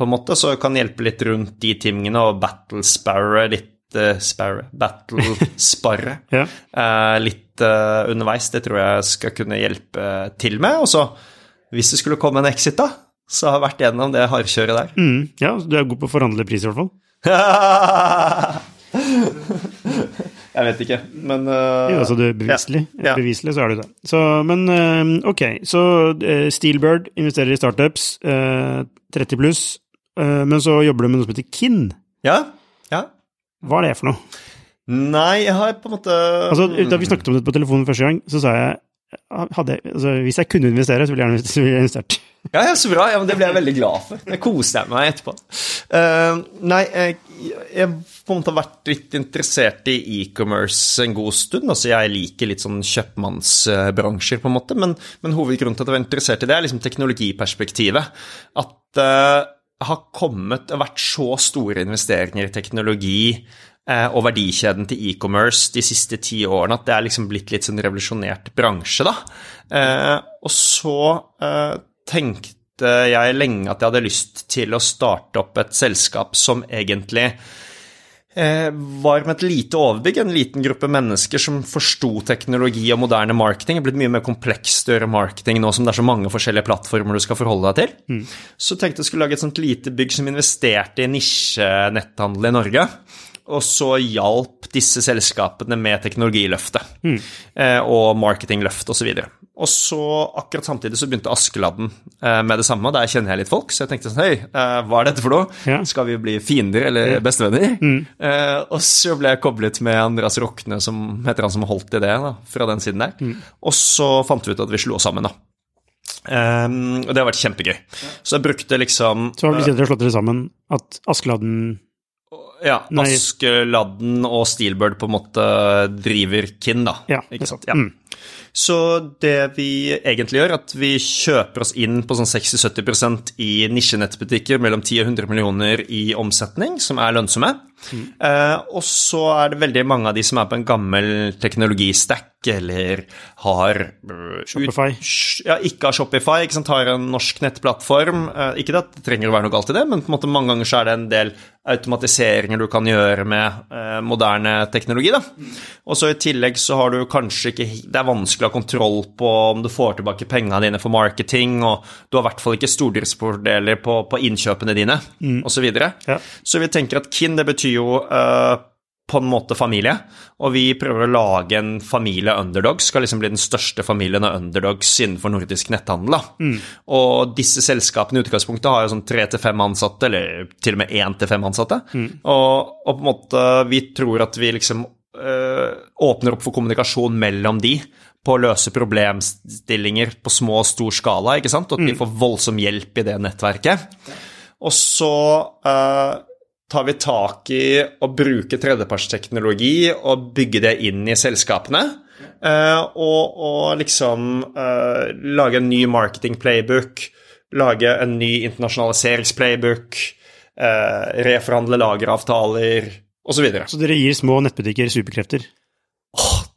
Ja på en måte, så kan hjelpe litt rundt de tingene, og battle sparre litt uh, sparre, Battle sparre ja. uh, litt uh, underveis. Det tror jeg skal kunne hjelpe til med. Og så, hvis det skulle komme en exit, da, så har jeg vært gjennom det hardkjøret der. Mm, ja, du er god på å forhandle pris, i hvert fall. jeg vet ikke, men uh, Jo, altså du beviselig, ja. beviselig så er du det. Så, men uh, ok, så uh, Steelbird investerer i startups, 30 pluss, men så jobber du med noe som heter KIN. Ja, ja. Hva er det for noe? Nei, jeg har på en måte Altså, Da vi snakket om det på telefonen første gang, så sa jeg hadde, altså, hvis jeg kunne investere, så ville jeg gjerne investert. Ja, ja, så bra. Ja, men Det ble jeg veldig glad for. Det koste jeg meg etterpå. Uh, nei, jeg, jeg på en måte har vært litt interessert i e-commerce en god stund. altså Jeg liker litt sånn kjøpmannsbransjer, på en måte, men, men, hovedgrunnen til at jeg var interessert i det, er liksom teknologiperspektivet. At uh, har kommet, vært så store investeringer i teknologi Eh, og verdikjeden til e-commerce de siste ti årene at det er liksom blitt litt sånn revolusjonert bransje, da. Eh, og så eh, tenkte jeg lenge at jeg hadde lyst til å starte opp et selskap som egentlig var med et lite overbygg, en liten gruppe mennesker som forsto teknologi og moderne marketing. Det er blitt mye mer komplekst å gjøre marketing nå som det er så mange forskjellige plattformer du skal forholde deg til. Mm. Så tenkte jeg skulle lage et sånt lite bygg som investerte i nisjenetthandel i Norge og så hjalp disse selskapene med teknologiløftet mm. og marketingløft osv. Og så akkurat samtidig så begynte Askeladden eh, med det samme, og der kjenner jeg litt folk, så jeg tenkte sånn Hei, eh, hva er dette for noe? Ja. Skal vi bli fiender eller bestevenner? Mm. og så ble jeg koblet med Andreas Rokne, som heter han som holdt i det, da, fra den siden der. Mm. Og så fant vi ut at vi slo oss sammen, da. Um, og det har vært kjempegøy. Så jeg brukte liksom Så har dere slått dere sammen, at Askeladden ja, Askeladden og Steelbird på en måte driver Kinn, da. Ja, ikke sant? Ja. Mm. Så det vi egentlig gjør, at vi kjøper oss inn på sånn 60-70% i nisjenettbutikker mellom 10 og 100 millioner i omsetning, som er lønnsomme. Mm. Eh, og så er det veldig mange av de som er på en gammel teknologistack, eller har uh, Shopify. Ut, ja, ikke har Shopify, ikke sant, har en norsk nettplattform. Eh, ikke at det trenger å være noe galt i det, men på en måte mange ganger så er det en del automatiseringer du kan gjøre med eh, moderne teknologi. Da. Og så I tillegg så har du kanskje ikke Det er vanskelig å ha kontroll på om du får tilbake pengene dine for marketing, og du har i hvert fall ikke stordriftsfordeler på, på innkjøpene dine, mm. osv. Så, videre. ja. så vi tenker at KIN det betyr jo uh, på en måte familie, og vi prøver å lage en familie underdogs, skal liksom bli den største familien av underdogs innenfor nordisk netthandel. Mm. Og disse selskapene i utgangspunktet har jo sånn tre til fem ansatte, eller til og med én til fem ansatte. Mm. Og, og, på en måte vi tror at vi liksom øh, åpner opp for kommunikasjon mellom de på å løse problemstillinger på små og stor skala, ikke sant, og at mm. får voldsom hjelp i det nettverket. Og så øh, tar vi tak i å bruke tredjepartsteknologi og bygge det inn i selskapene. Uh, og, og, liksom uh, lage en ny marketing-playbook, lage en ny internasjonaliseringsplaybook, uh, reforhandle lageravtaler osv. Så, videre. så dere gir små nettbutikker superkrefter?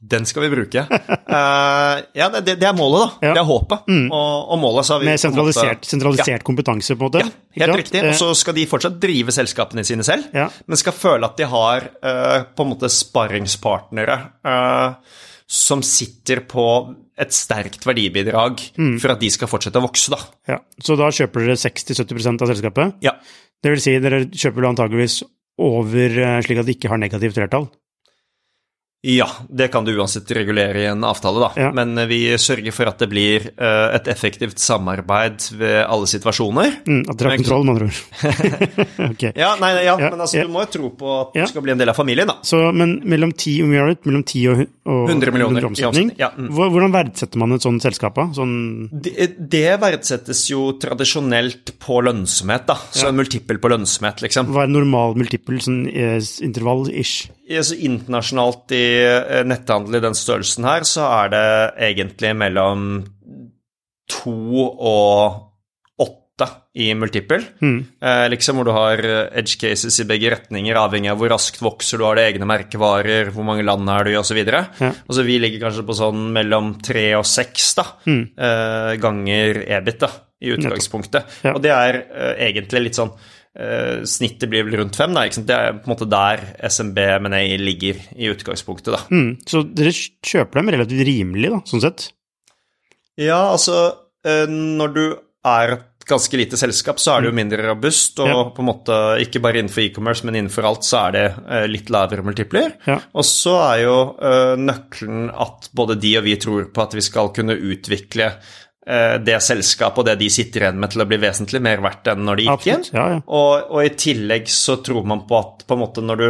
Den skal vi bruke. Uh, ja, det, det, er målet, da. Ja. Det er håpet. Mm. Og, og, målet så har vi Med sentralisert, måte, sentralisert ja. kompetanse, på en måte? Ja, helt riktig. Og så eh. skal de fortsatt drive selskapene sine selv, men skal føle at de har uh, på en måte sparringspartnere uh, som sitter på et sterkt verdibidrag mm. for at de skal fortsette å vokse, da. Ja, Så da kjøper dere 60-70% av selskapet? Ja. Det vil si, dere kjøper antageligvis over slik at de ikke har negativt flertall? Ja, det kan du uansett regulere i en avtale, da. Ja. Men vi sørger for at det blir uh, et effektivt samarbeid ved alle situasjoner. Mm, at dere har kontroll, med andre ord. okay. Ja, nei, ja, ja, men altså, du må jo tro på at du skal bli en del av familien, da. Så, men mellom 10, mellom 10 og, og 100 millioner 100 omsetning, mm. hvordan verdsetter man et sånt selskap? Sånn det, det, verdsettes jo tradisjonelt på lønnsomhet, da. Så en multiple på lønnsomhet, liksom. Hva er normal multiple, sånn eh, intervall-ish? Så internasjonalt i eh, netthandel i den størrelsen her, så er det egentlig mellom to og åtte i multiple. Mm. Eh, liksom hvor du har edge cases i begge retninger, avhengig av hvor raskt vokser du, har det egne merkevarer, hvor mange land er du i, osv. Ja. så vi ligger kanskje på sånn mellom tre og seks da, mm. eh, ganger EBIT da, i utgangspunktet. Ja. Og det er eh, egentlig litt sånn snittet blir vel rundt fem. Da, det er på en måte der SMB M&A ligger i utgangspunktet. Da. Mm, så dere kjøper dem relativt rimelig, da, sånn sett? Ja, altså uh, Når du er et ganske lite selskap, så er det jo mm. mindre robust. Og ja. på en måte ikke bare innenfor e-commerce, men innenfor alt så er det uh, litt lavere multipler. Ja. Og så er jo nøkkelen at både de og vi tror på at vi skal kunne utvikle eh, det selskapet og det de sitter igjen med, til å bli vesentlig mer verdt enn når de gikk inn. Ja, ja. Og, og i tillegg så tror man på at på en måte når du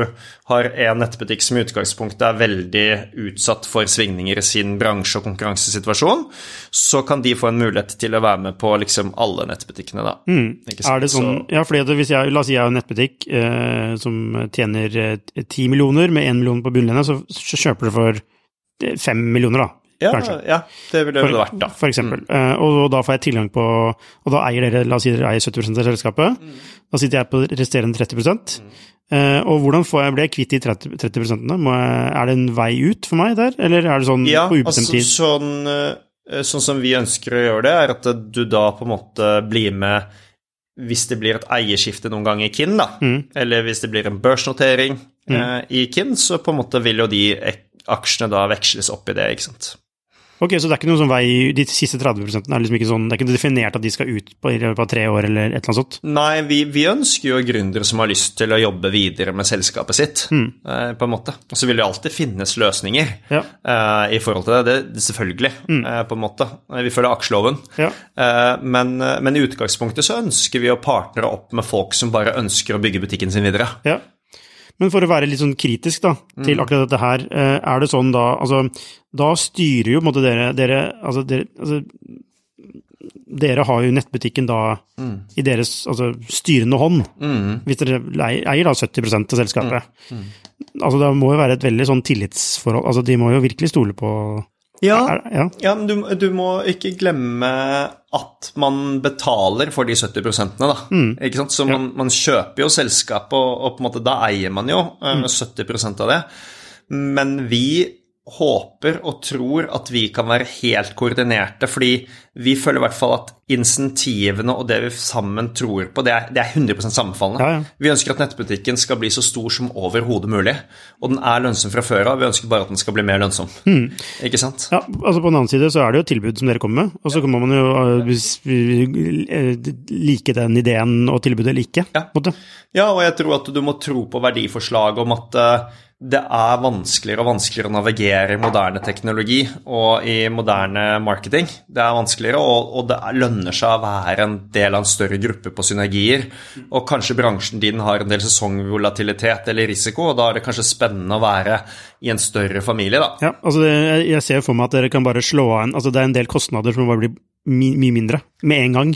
har en nettbutikk som i utgangspunktet er veldig utsatt for svingninger i sin bransje og konkurransesituasjon, så kan de få en mulighet til å være med på liksom alle nettbutikkene, da. Sant? Er det sånn, ja, fordi hvis jeg, La oss si jeg har en nettbutikk eh, som tjener eh, 10 millioner med 1 million på bunnlinja, så, så kjøper du for fem 5 millioner, da. Ja, ja, det ville det vært, da. for eksempel. Mm. og da får jeg tilgang på Og da eier dere, la oss si dere eier 70 av selskapet. Mm. Da sitter jeg på resterende 30 Eh, Og hvordan får jeg, blir jeg kvitt de 30, 30 Må jeg, Er det en vei ut for meg der, eller er det sånn Ja, på ubestemt altså tid? sånn, eh, sånn som vi ønsker å gjøre det, er at du da på en måte blir med hvis det blir et eierskifte noen gang i Kinn, da, Mm. eller hvis det blir en børsnotering eh, i Kinn, så på en måte vil jo de aksjene da veksles opp i det, ikke sant. Ok, Så det er ikke noen sånn vei De siste 30% er liksom ikke sånn Det er ikke definert at de skal ut på, i løpet av tre år eller et eller annet sånt? Nei, vi, vi ønsker jo gründere som har lyst til å jobbe videre med selskapet sitt, eh, på en måte. Og så vil det alltid finnes løsninger Ja. eh, i forhold til det, det, selvfølgelig, eh, på en måte. Vi følger aksjeloven. Ja. Eh, men, men i utgangspunktet så ønsker vi å partnere opp med folk som bare ønsker å bygge butikken sin videre. Ja. Men for å være litt sånn kritisk da, til akkurat dette her, eh, er det sånn da Altså, da styrer jo på en måte dere Dere, altså, dere, altså, dere har jo nettbutikken da i deres altså, styrende hånd. Hvis dere eier, da 70% av selskapet. Altså, det må jo være et veldig sånn tillitsforhold. Altså, de må jo virkelig stole på Ja, ja. ja men du, du må ikke glemme at man betaler for de 70 da. Ikke sant? Så man, man kjøper jo selskapet, og, og på en måte da eier man jo eh, 70% av det. Men vi håper og tror at vi kan være helt koordinerte, fordi vi føler i hvert fall at insentivene og det vi sammen tror på, det er, det er 100 sammenfallende. Ja, ja. Vi ønsker at nettbutikken skal bli så stor som overhodet mulig, og den er lønnsom fra før av. Vi ønsker bare at den skal bli mer lønnsom. Ikke sant? Ja, altså På den annen side så er det jo tilbud som dere kommer med, og så kan man jo vi, øh, like den ideen og tilbudet eller ikke. Ja. Ja, og jeg tror at du må tro på verdiforslaget om at eh, det er vanskeligere og vanskeligere å navigere i moderne teknologi og i moderne marketing. Det er vanskeligere, og, og det er- lønner seg å være en del av en større gruppe på synergier. Og kanskje bransjen din har en del sesongvolatilitet eller risiko, og da er det kanskje spennende å være i en større familie, da. Ja, altså det, jeg- ser for meg at dere kan bare slå av en altså Det er en del kostnader som bare blir my, mye mindre med en gang.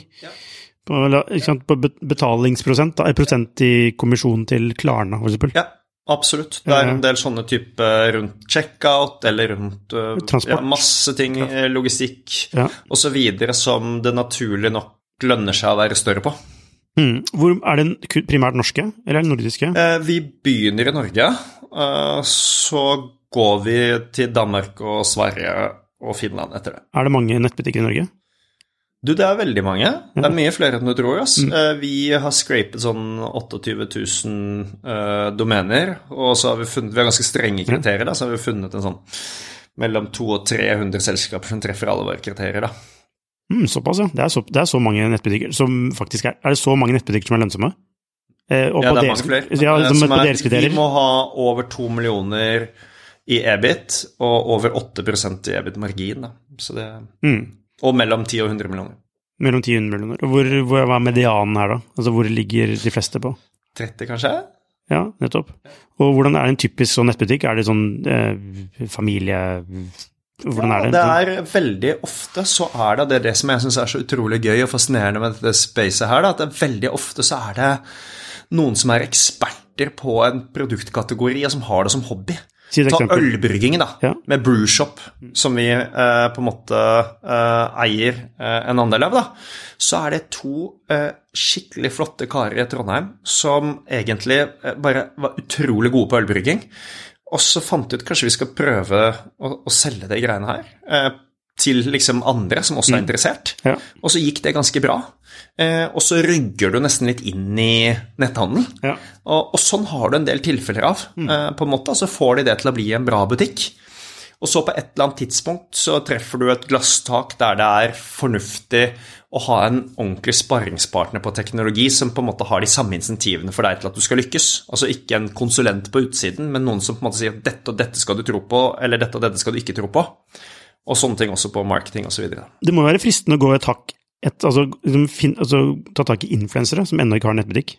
På, ikke sant, på betalingsprosent, da, prosent i kommisjon til Klarna, for eksempel. Ja, absolutt. Det er en del sånne typer rundt checkout eller rundt uh, Ja, masse ting, eh, logistikk Ja. osv. som det naturlig nok lønner seg å være større på. Mm. Hvor, er det primært norske, eller er det nordiske? Eh, Vi begynner i Norge, eh, så går vi til Danmark og Sverige og Finland etter det. Er det mange nettbutikker i Norge? Du, det er veldig mange. Det er mye flere enn du tror. Ass. Mm. Vi har scrapet sånn 28 000 uh, domener, og så har vi funnet Vi har ganske strenge kriterier, da, så har vi funnet en sånn mellom 200 og 300 selskaper som treffer alle våre kriterier, da. Mm, såpass, ja. Det er så, det er så mange nettbutikker som faktisk er Er det så mange nettbutikker som er lønnsomme? Eh, og Ja, på det er mange flere. Ja, Eh, som er- deres kriterier. Vi må ha over 2 millioner i EBIT og over 8% i EBIT-margin, da. Så det Mm. Og mellom 10 og 100 millioner. Mellom 10 og 100 millioner. Og hvor, hvor, hva er medianen her, da? Altså hvor ligger de fleste på? 30, kanskje? Ja, nettopp. Og hvordan er det en typisk sånn nettbutikk? Er det sånn eh, familie... Hvordan er det? Ja, det er veldig ofte så er det, det er det som jeg syns er så utrolig gøy og fascinerende med dette spacet her, da, at det veldig ofte så er det noen som er eksperter på en produktkategori, og som har det som hobby. Si Ta ølbryggingen, da, Ja. med Brewshop, som vi eh, på en måte eh, eier eh, en andel av, da. Så er det to eh, skikkelig flotte karer i Trondheim som egentlig eh, bare var utrolig gode på ølbrygging. Og så fant de ut kanskje vi skal prøve å, å selge de greiene her eh, til liksom andre som også er interessert. Ja. Og så gikk det ganske bra. Eh, og så rygger du nesten litt inn i netthandel. Ja. Og, og sånn har du en del tilfeller av, eh, på en måte. Og så får de det til å bli en bra butikk. Og så på et eller annet tidspunkt så treffer du et glasstak der det er fornuftig å ha en ordentlig sparringspartner på teknologi som på en måte har de samme insentivene for deg til at du skal lykkes. Altså ikke en konsulent på utsiden, men noen som på en måte sier at dette og dette skal du tro på, eller dette og dette skal du ikke tro på. Og sånne ting også på marketing osv. Det må være fristende å gå et hakk et, altså, liksom, fin, altså, ta tak i influensere som ennå ikke har nettbutikk.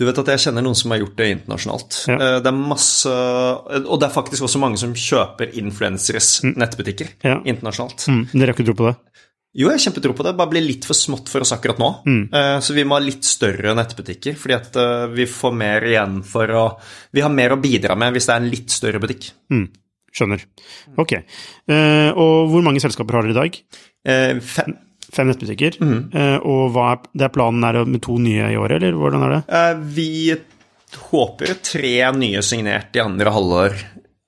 Du vet at jeg kjenner noen som har gjort det internasjonalt. Ja. Eh, Det er masse Og det er faktisk også mange som kjøper influenseres nettbutikker Ja. internasjonalt. Mm. Dere har ikke tro på det? Jo, jeg har kjempetro på det. Bare blir litt for smått for oss akkurat nå. Mm. Så vi må ha litt større nettbutikker, fordi at eh, vi får mer igjen for å Vi har mer å bidra med hvis det er en litt større butikk. Mm. Skjønner. Ok. Uh, og hvor mange selskaper har dere i dag? Uh, Fem. Fem nettbutikker. Eh, og hva er, det er planen er med to nye i året, eller hvordan er det? Vi håper tre nye signert i andre halvår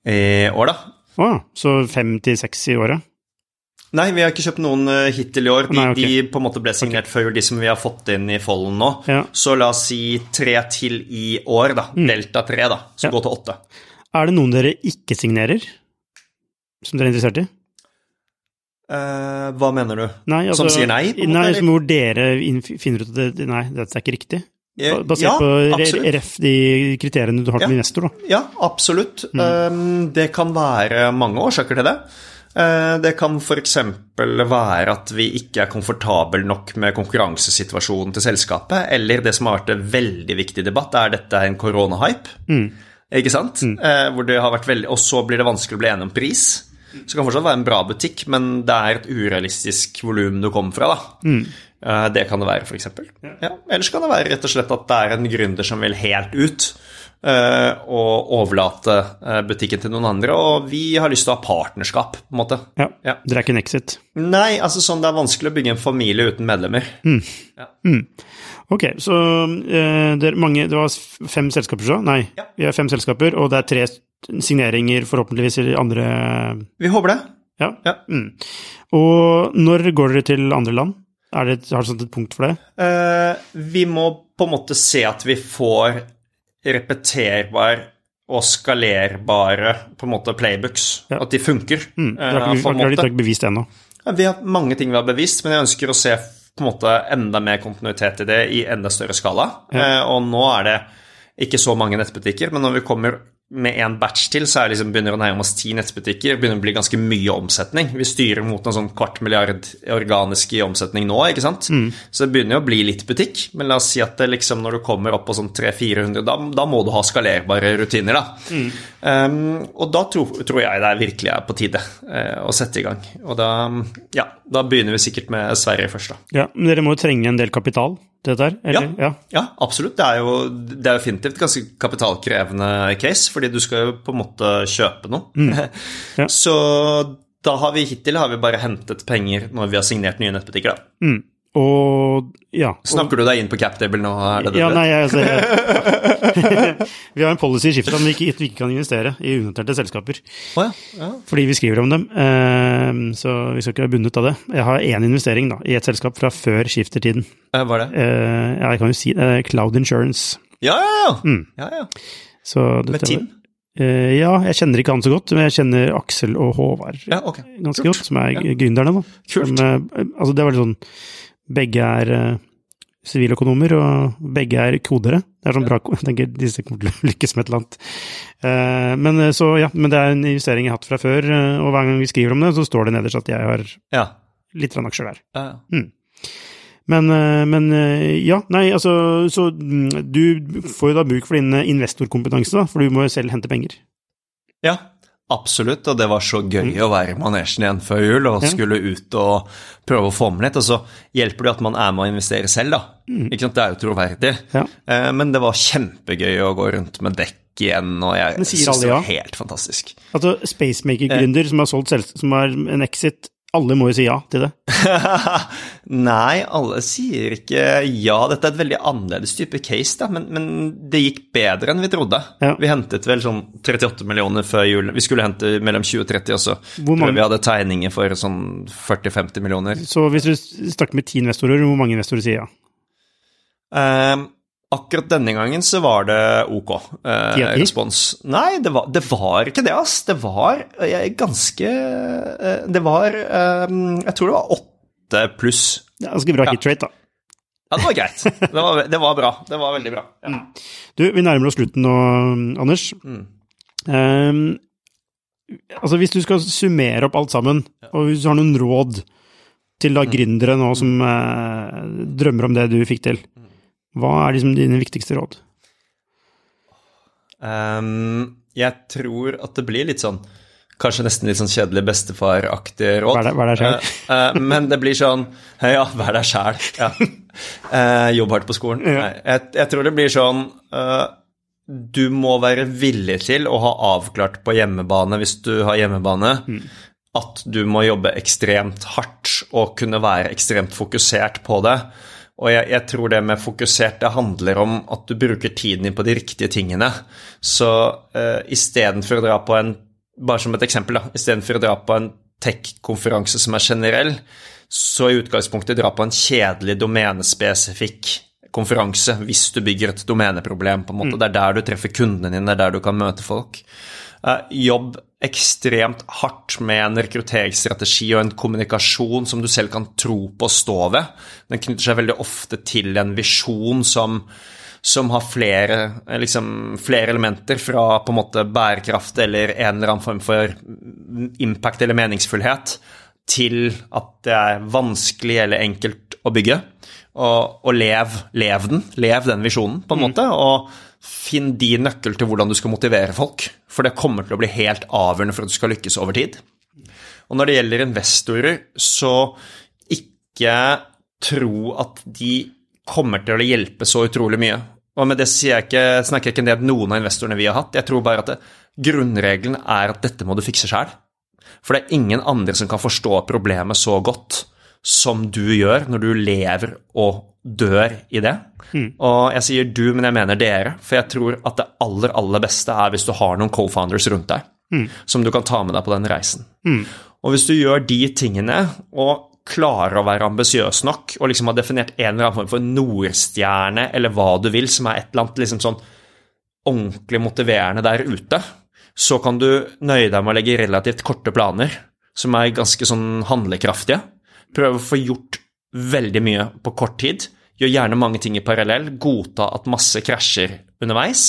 i år, da. Ja, så fem til seks i året? Nei, vi har ikke kjøpt noen hittil i år. De, Nei, okay. de på en måte ble signert før de som vi har fått inn i folden nå. Ja. Så la oss si tre til i år, da. Delta tre, da. Så Ja. gå til åtte. Er det noen dere ikke signerer, som dere er interessert i? Uh, hva mener du? Nei, altså, Som sier nei, måte, Nei, som hvor dere finner ut at det, nei, dette er ikke riktig? Eh, Basert ja, på RF, absolutt. ref de kriteriene du har til Ja. investor, da. Ja, absolutt. Mm. Um, det kan være mange årsaker til det. Uh, det kan f.eks. være at vi ikke er komfortabel nok med konkurransesituasjonen til selskapet, eller det som har vært en veldig viktig debatt, er dette en koronahype. Mm. Ikke sant? Uh, hvor det har vært veldig, og så blir det vanskelig å bli enig om pris. Så det kan fortsatt være en bra butikk, men det er et urealistisk volum du kommer fra, da. Mm. Eh, Det kan det være, f.eks. Ja. Ellers kan det være rett og slett at det er en gründer som vil helt ut uh, og overlate uh, butikken til noen andre, og vi har lyst til å ha partnerskap, på en måte. Ja. Ja. Dere er ikke en exit. Nei, altså sånn det er vanskelig å bygge en familie uten medlemmer. Ok, så eh, det, mange, det var fem selskaper, så? Nei, Ja. vi har fem selskaper, og det er tre signeringer forhåpentligvis i andre Vi håper det. Ja. Ja. Mm. Og når går dere til andre land? Er det, har dere et punkt for det? Eh, vi må på en måte se at vi får repeterbar og skalerbare på en måte playbooks. Ja. At de funker. Mm. eh, Dere har ikke, dere ikke bevist det ennå? Ja, Vi har mange ting vi har bevist, men jeg ønsker å se på en måte enda mer kontinuitet i det i enda større skala. Ja. og nå er det ikke så mange nettbutikker, men når vi kommer med en batch til, så er liksom, begynner det å nærme oss ti nettbutikker. begynner å bli ganske mye omsetning. Vi styrer mot en sånn kvart milliard organisk i omsetning nå, ikke sant. Så det begynner å bli litt butikk, men la oss si at det liksom, når du kommer opp på sånn 300-400, da, da må du ha skalerbare rutiner, da. Um, og da tror, tror jeg det er virkelig er på tide uh, å sette i gang. Og da, ja, da begynner vi sikkert med Sverige først, da. Ja, men dere må jo trenge en del kapital dette her? Eller? Ja. Ja, absolutt. Det er jo det er definitivt ganske kapitalkrevende case, fordi du skal jo på en måte kjøpe noe. Mm. Ja. Så da har vi hittil har vi bare hentet penger når vi har signert nye nettbutikker, da. Mm. Og ja. Og, Snakker du deg inn på CapTable nå? Det det ja, nei, altså, Vi har en policy i skiftet om vi ikke, vi ikke kan investere i unoterte selskaper. Oh, ja. Ja. Fordi vi skriver om dem, eh, så vi skal ikke være bundet av det. Jeg har én investering da, i et selskap fra før skiftertiden. Eh, Hva er det? Eh, ja, jeg kan jo si det. Cloud Insurance. Ja, ja, ja. Mm. ja, ja. Så Med Tim? Eh, ja, jeg kjenner ikke han så godt, men jeg kjenner Aksel og Håvard Ja, ok. ganske Kult. godt, som er Ja. gründerne. da. Kult. Som, eh, altså det var litt sånn Begge er eh, siviløkonomer, og begge er kodere. Det er sånn bra, jeg tenker disse kommer til å lykkes med et eller annet. Eh, men, eh, så, ja, men det er en investering jeg har hatt fra før, og hver gang vi skriver om det, så står det nederst at jeg har Ja. litt aksjer der. ja, ja. Men, eh, men eh, ja, nei, altså Så mm, du får jo da bruk for din investorkompetanse, da, for du må jo selv hente penger. Ja, absolutt. Og det var så gøy å være i manesjen igjen før jul og Mm. Skulle ut og prøve å få med litt. Og så hjelper det at man er med å investere selv, da. Mm. Ikke sant? Det er jo troverdig. Ja. Eh, Men det var kjempegøy å gå rundt med dekk igjen, og jeg syns det var var helt fantastisk. Altså, Spacemaker-gründer som har solgt selv, som har en exit, alle må jo si ja til det. Nei, alle sier ikke ja. Dette er et veldig annerledes type case, da, men, men det gikk bedre enn vi trodde. Ja. Vi hentet vel sånn 38 millioner før jul. Vi skulle hente mellom 20 og 30 også. Hvor mange- Tror vi hadde tegninger for sånn 40-50 millioner. Så hvis du snakker med ti investorer, hvor mange investorer sier ja? Ehm, akkurat denne gangen så var det ok eh, respons. Nei, det var, det var ikke det, ass. Det var jeg, ganske eh, Det var ehm, Jeg tror det var åtte pluss. Det er ganske bra Ja. hit rate, da. Ja, det var greit. Det var, det var bra. Det var veldig bra. Ja. Du, vi nærmer oss slutten nå, Anders. Mm. Um, Altså hvis du skal summere opp alt sammen, og hvis du har noen råd til da gründere nå som eh, drømmer om det du fikk til, hva er liksom dine viktigste råd? Um, jeg tror at det blir litt sånn Kanskje nesten litt sånn kjedelig bestefaraktig råd. Vær deg- vær deg selv. Eh, eh, men det blir sånn Ja, vær deg sjæl. Ja. Uh, jobb hardt på skolen. Ja. Nei, jeg, jeg tror det blir sånn Du må være villig til å ha avklart på hjemmebane, hvis du har hjemmebane, at du må jobbe ekstremt hardt og kunne være ekstremt fokusert på det. Og jeg, jeg tror det med fokusert, det handler om at du bruker tiden din på de riktige tingene. Så uh, istedenfor å dra på en Bare som et eksempel, da. Istedenfor å dra på en tech-konferanse som er generell, så i utgangspunktet dra på en kjedelig domenespesifikk konferanse hvis du bygger et domeneproblem. på en måte. Det er der du treffer kundene dine, det er der du kan møte folk. Eh, jobb ekstremt hardt med en rekrutteringsstrategi og en kommunikasjon som du selv kan tro på og stå ved. Den knytter seg veldig ofte til en visjon som, som har flere, eh, liksom, flere elementer, fra på en måte bærekraft eller en eller annen form for impact eller meningsfullhet, til at det er vanskelig eller enkelt å bygge. Og, og lev, lev den, lev den visjonen, på en måte. og Finn din nøkkel til hvordan du skal motivere folk, for det kommer til å bli helt avgjørende for at du skal lykkes over tid. Og når det gjelder investorer, så ikke tro at de kommer til å hjelpe så utrolig mye. Og med det jeg ikke, snakker jeg ikke ned noen av investorene vi har hatt. Jeg tror bare at grunnregelen er at dette må du fikse sjæl. For det er ingen andre som kan forstå problemet så godt som du gjør når du lever og dør i det. Og jeg sier du, men jeg mener dere, for jeg tror at det aller, aller beste er hvis du har noen co-founders rundt deg som du kan ta med deg på den reisen. Og hvis du gjør de tingene og klarer å være ambisiøs nok og liksom har definert en eller annen form for nordstjerne eller hva du vil, som er et eller annet liksom sånn ordentlig motiverende der ute, så kan du nøye deg med å legge relativt korte planer som er ganske sånn handlekraftige. Prøve å få gjort veldig mye på kort tid. Gjør gjerne mange ting i parallell. Godta at masse krasjer underveis.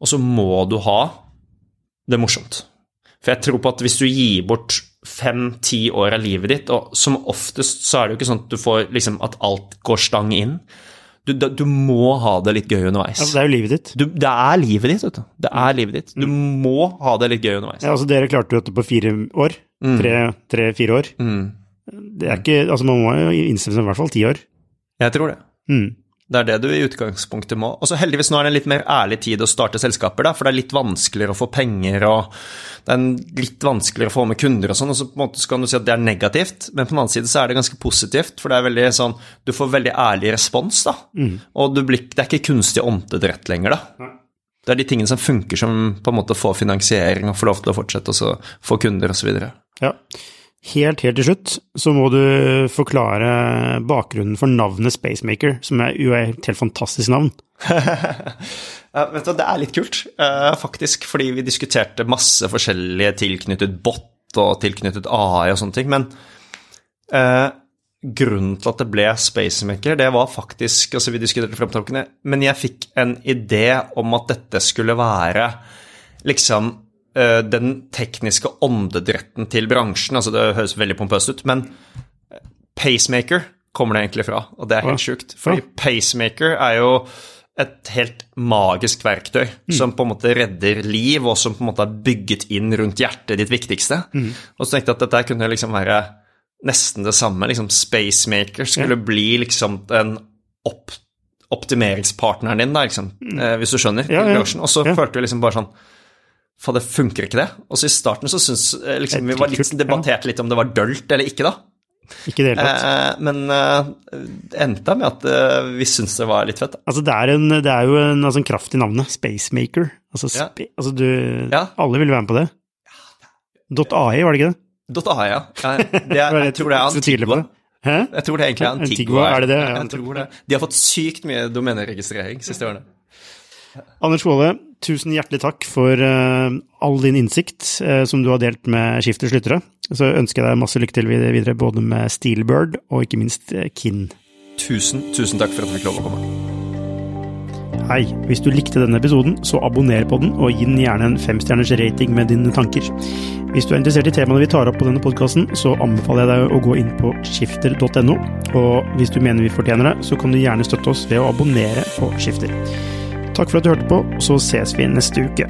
Og så må du ha det morsomt. For jeg tror på at hvis du gir bort fem-ti år av livet ditt, og som oftest så er det jo ikke sånn at du får liksom at alt går stang inn. Du, du må ha det litt gøy underveis. Altså, det er jo livet ditt. Du, det er livet ditt, vet du. Det er livet ditt. Du må ha det litt gøy underveis. Ja, altså, dere klarte jo dette på fire år. Tre-fire år. Mm. Det er ikke Altså, man må jo innstille seg i hvert fall ti år. Jeg tror det. Mm. Det er det du i utgangspunktet må. Og så heldigvis nå er det en litt mer ærlig tid å starte selskaper, da, for det er litt vanskeligere å få penger, og det er litt vanskeligere å få med kunder og sånn, og så på en måte kan du si at det er negativt, men på den annen side så er det ganske positivt, for det er veldig sånn Du får veldig ærlig respons, da. Og du blir, det er ikke kunstig åndedrett lenger, da. Det er de tingene som funker, som på en måte får finansiering og får lov til å fortsette, og så få kunder osv. Ja. Helt, helt til slutt så må du forklare bakgrunnen for navnet Spacemaker, som er jo et helt fantastisk navn. Vet du, Det er litt kult, eh, faktisk, fordi vi diskuterte masse forskjellige tilknyttet bot og tilknyttet AI og sånne ting, men eh, grunnen til at det ble Spacemaker, det var faktisk Altså, vi diskuterte fremtankene, men jeg fikk en idé om at dette skulle være liksom den tekniske åndedretten til bransjen. Altså, det høres veldig pompøst ut, men pacemaker kommer det egentlig fra, og det er helt Ja. sjukt. Fordi pacemaker er jo et helt magisk verktøy som på en måte redder liv, og som på en måte er bygget inn rundt hjertet ditt viktigste. Og så tenkte jeg at dette kunne liksom være nesten det samme. liksom Spacemaker skulle bli liksom en opp, optimeringspartneren din, da, liksom, eh, hvis du skjønner, Ja, ja. Og så Ja. følte vi liksom bare sånn Faen, det funker ikke det? Og så i starten så syns eh, liksom, vi var litt debatterte litt om det var dølt eller ikke, da. Ikke det hele tatt. Eh, men eh, det endte med at eh, vi syntes det var litt fett. da. Altså, det er, en, det er jo en, altså, en kraft i navnet. Spacemaker. Altså, Ja. altså du Ja. Alle ville være med på det. .ai, var det ikke det? .ai, ja. Ja, Det er, jeg tror det er Antigua. Hæ? Jeg tror det egentlig er Antigua, er det det? Ja, Jeg tror det. De har fått sykt mye domeneregistrering siste årene. Anders Kvåle, tusen hjertelig takk for eh, all din innsikt eh, som du har delt med Skifters lyttere. Så ønsker jeg deg masse lykke til videre, både med Steelbird og ikke minst eh, Kinn. Tusen, tusen takk for at du fikk lov å komme. Hei, hvis du likte denne episoden, så abonner på den, og gi den gjerne en femstjerners rating med dine tanker. Hvis du er interessert i temaene vi tar opp på denne podkasten, så anbefaler jeg deg å gå inn på skifter.no, og hvis du mener vi fortjener det, så kan du gjerne støtte oss ved å abonnere på Skifter. Takk for at du hørte på, så ses vi neste uke.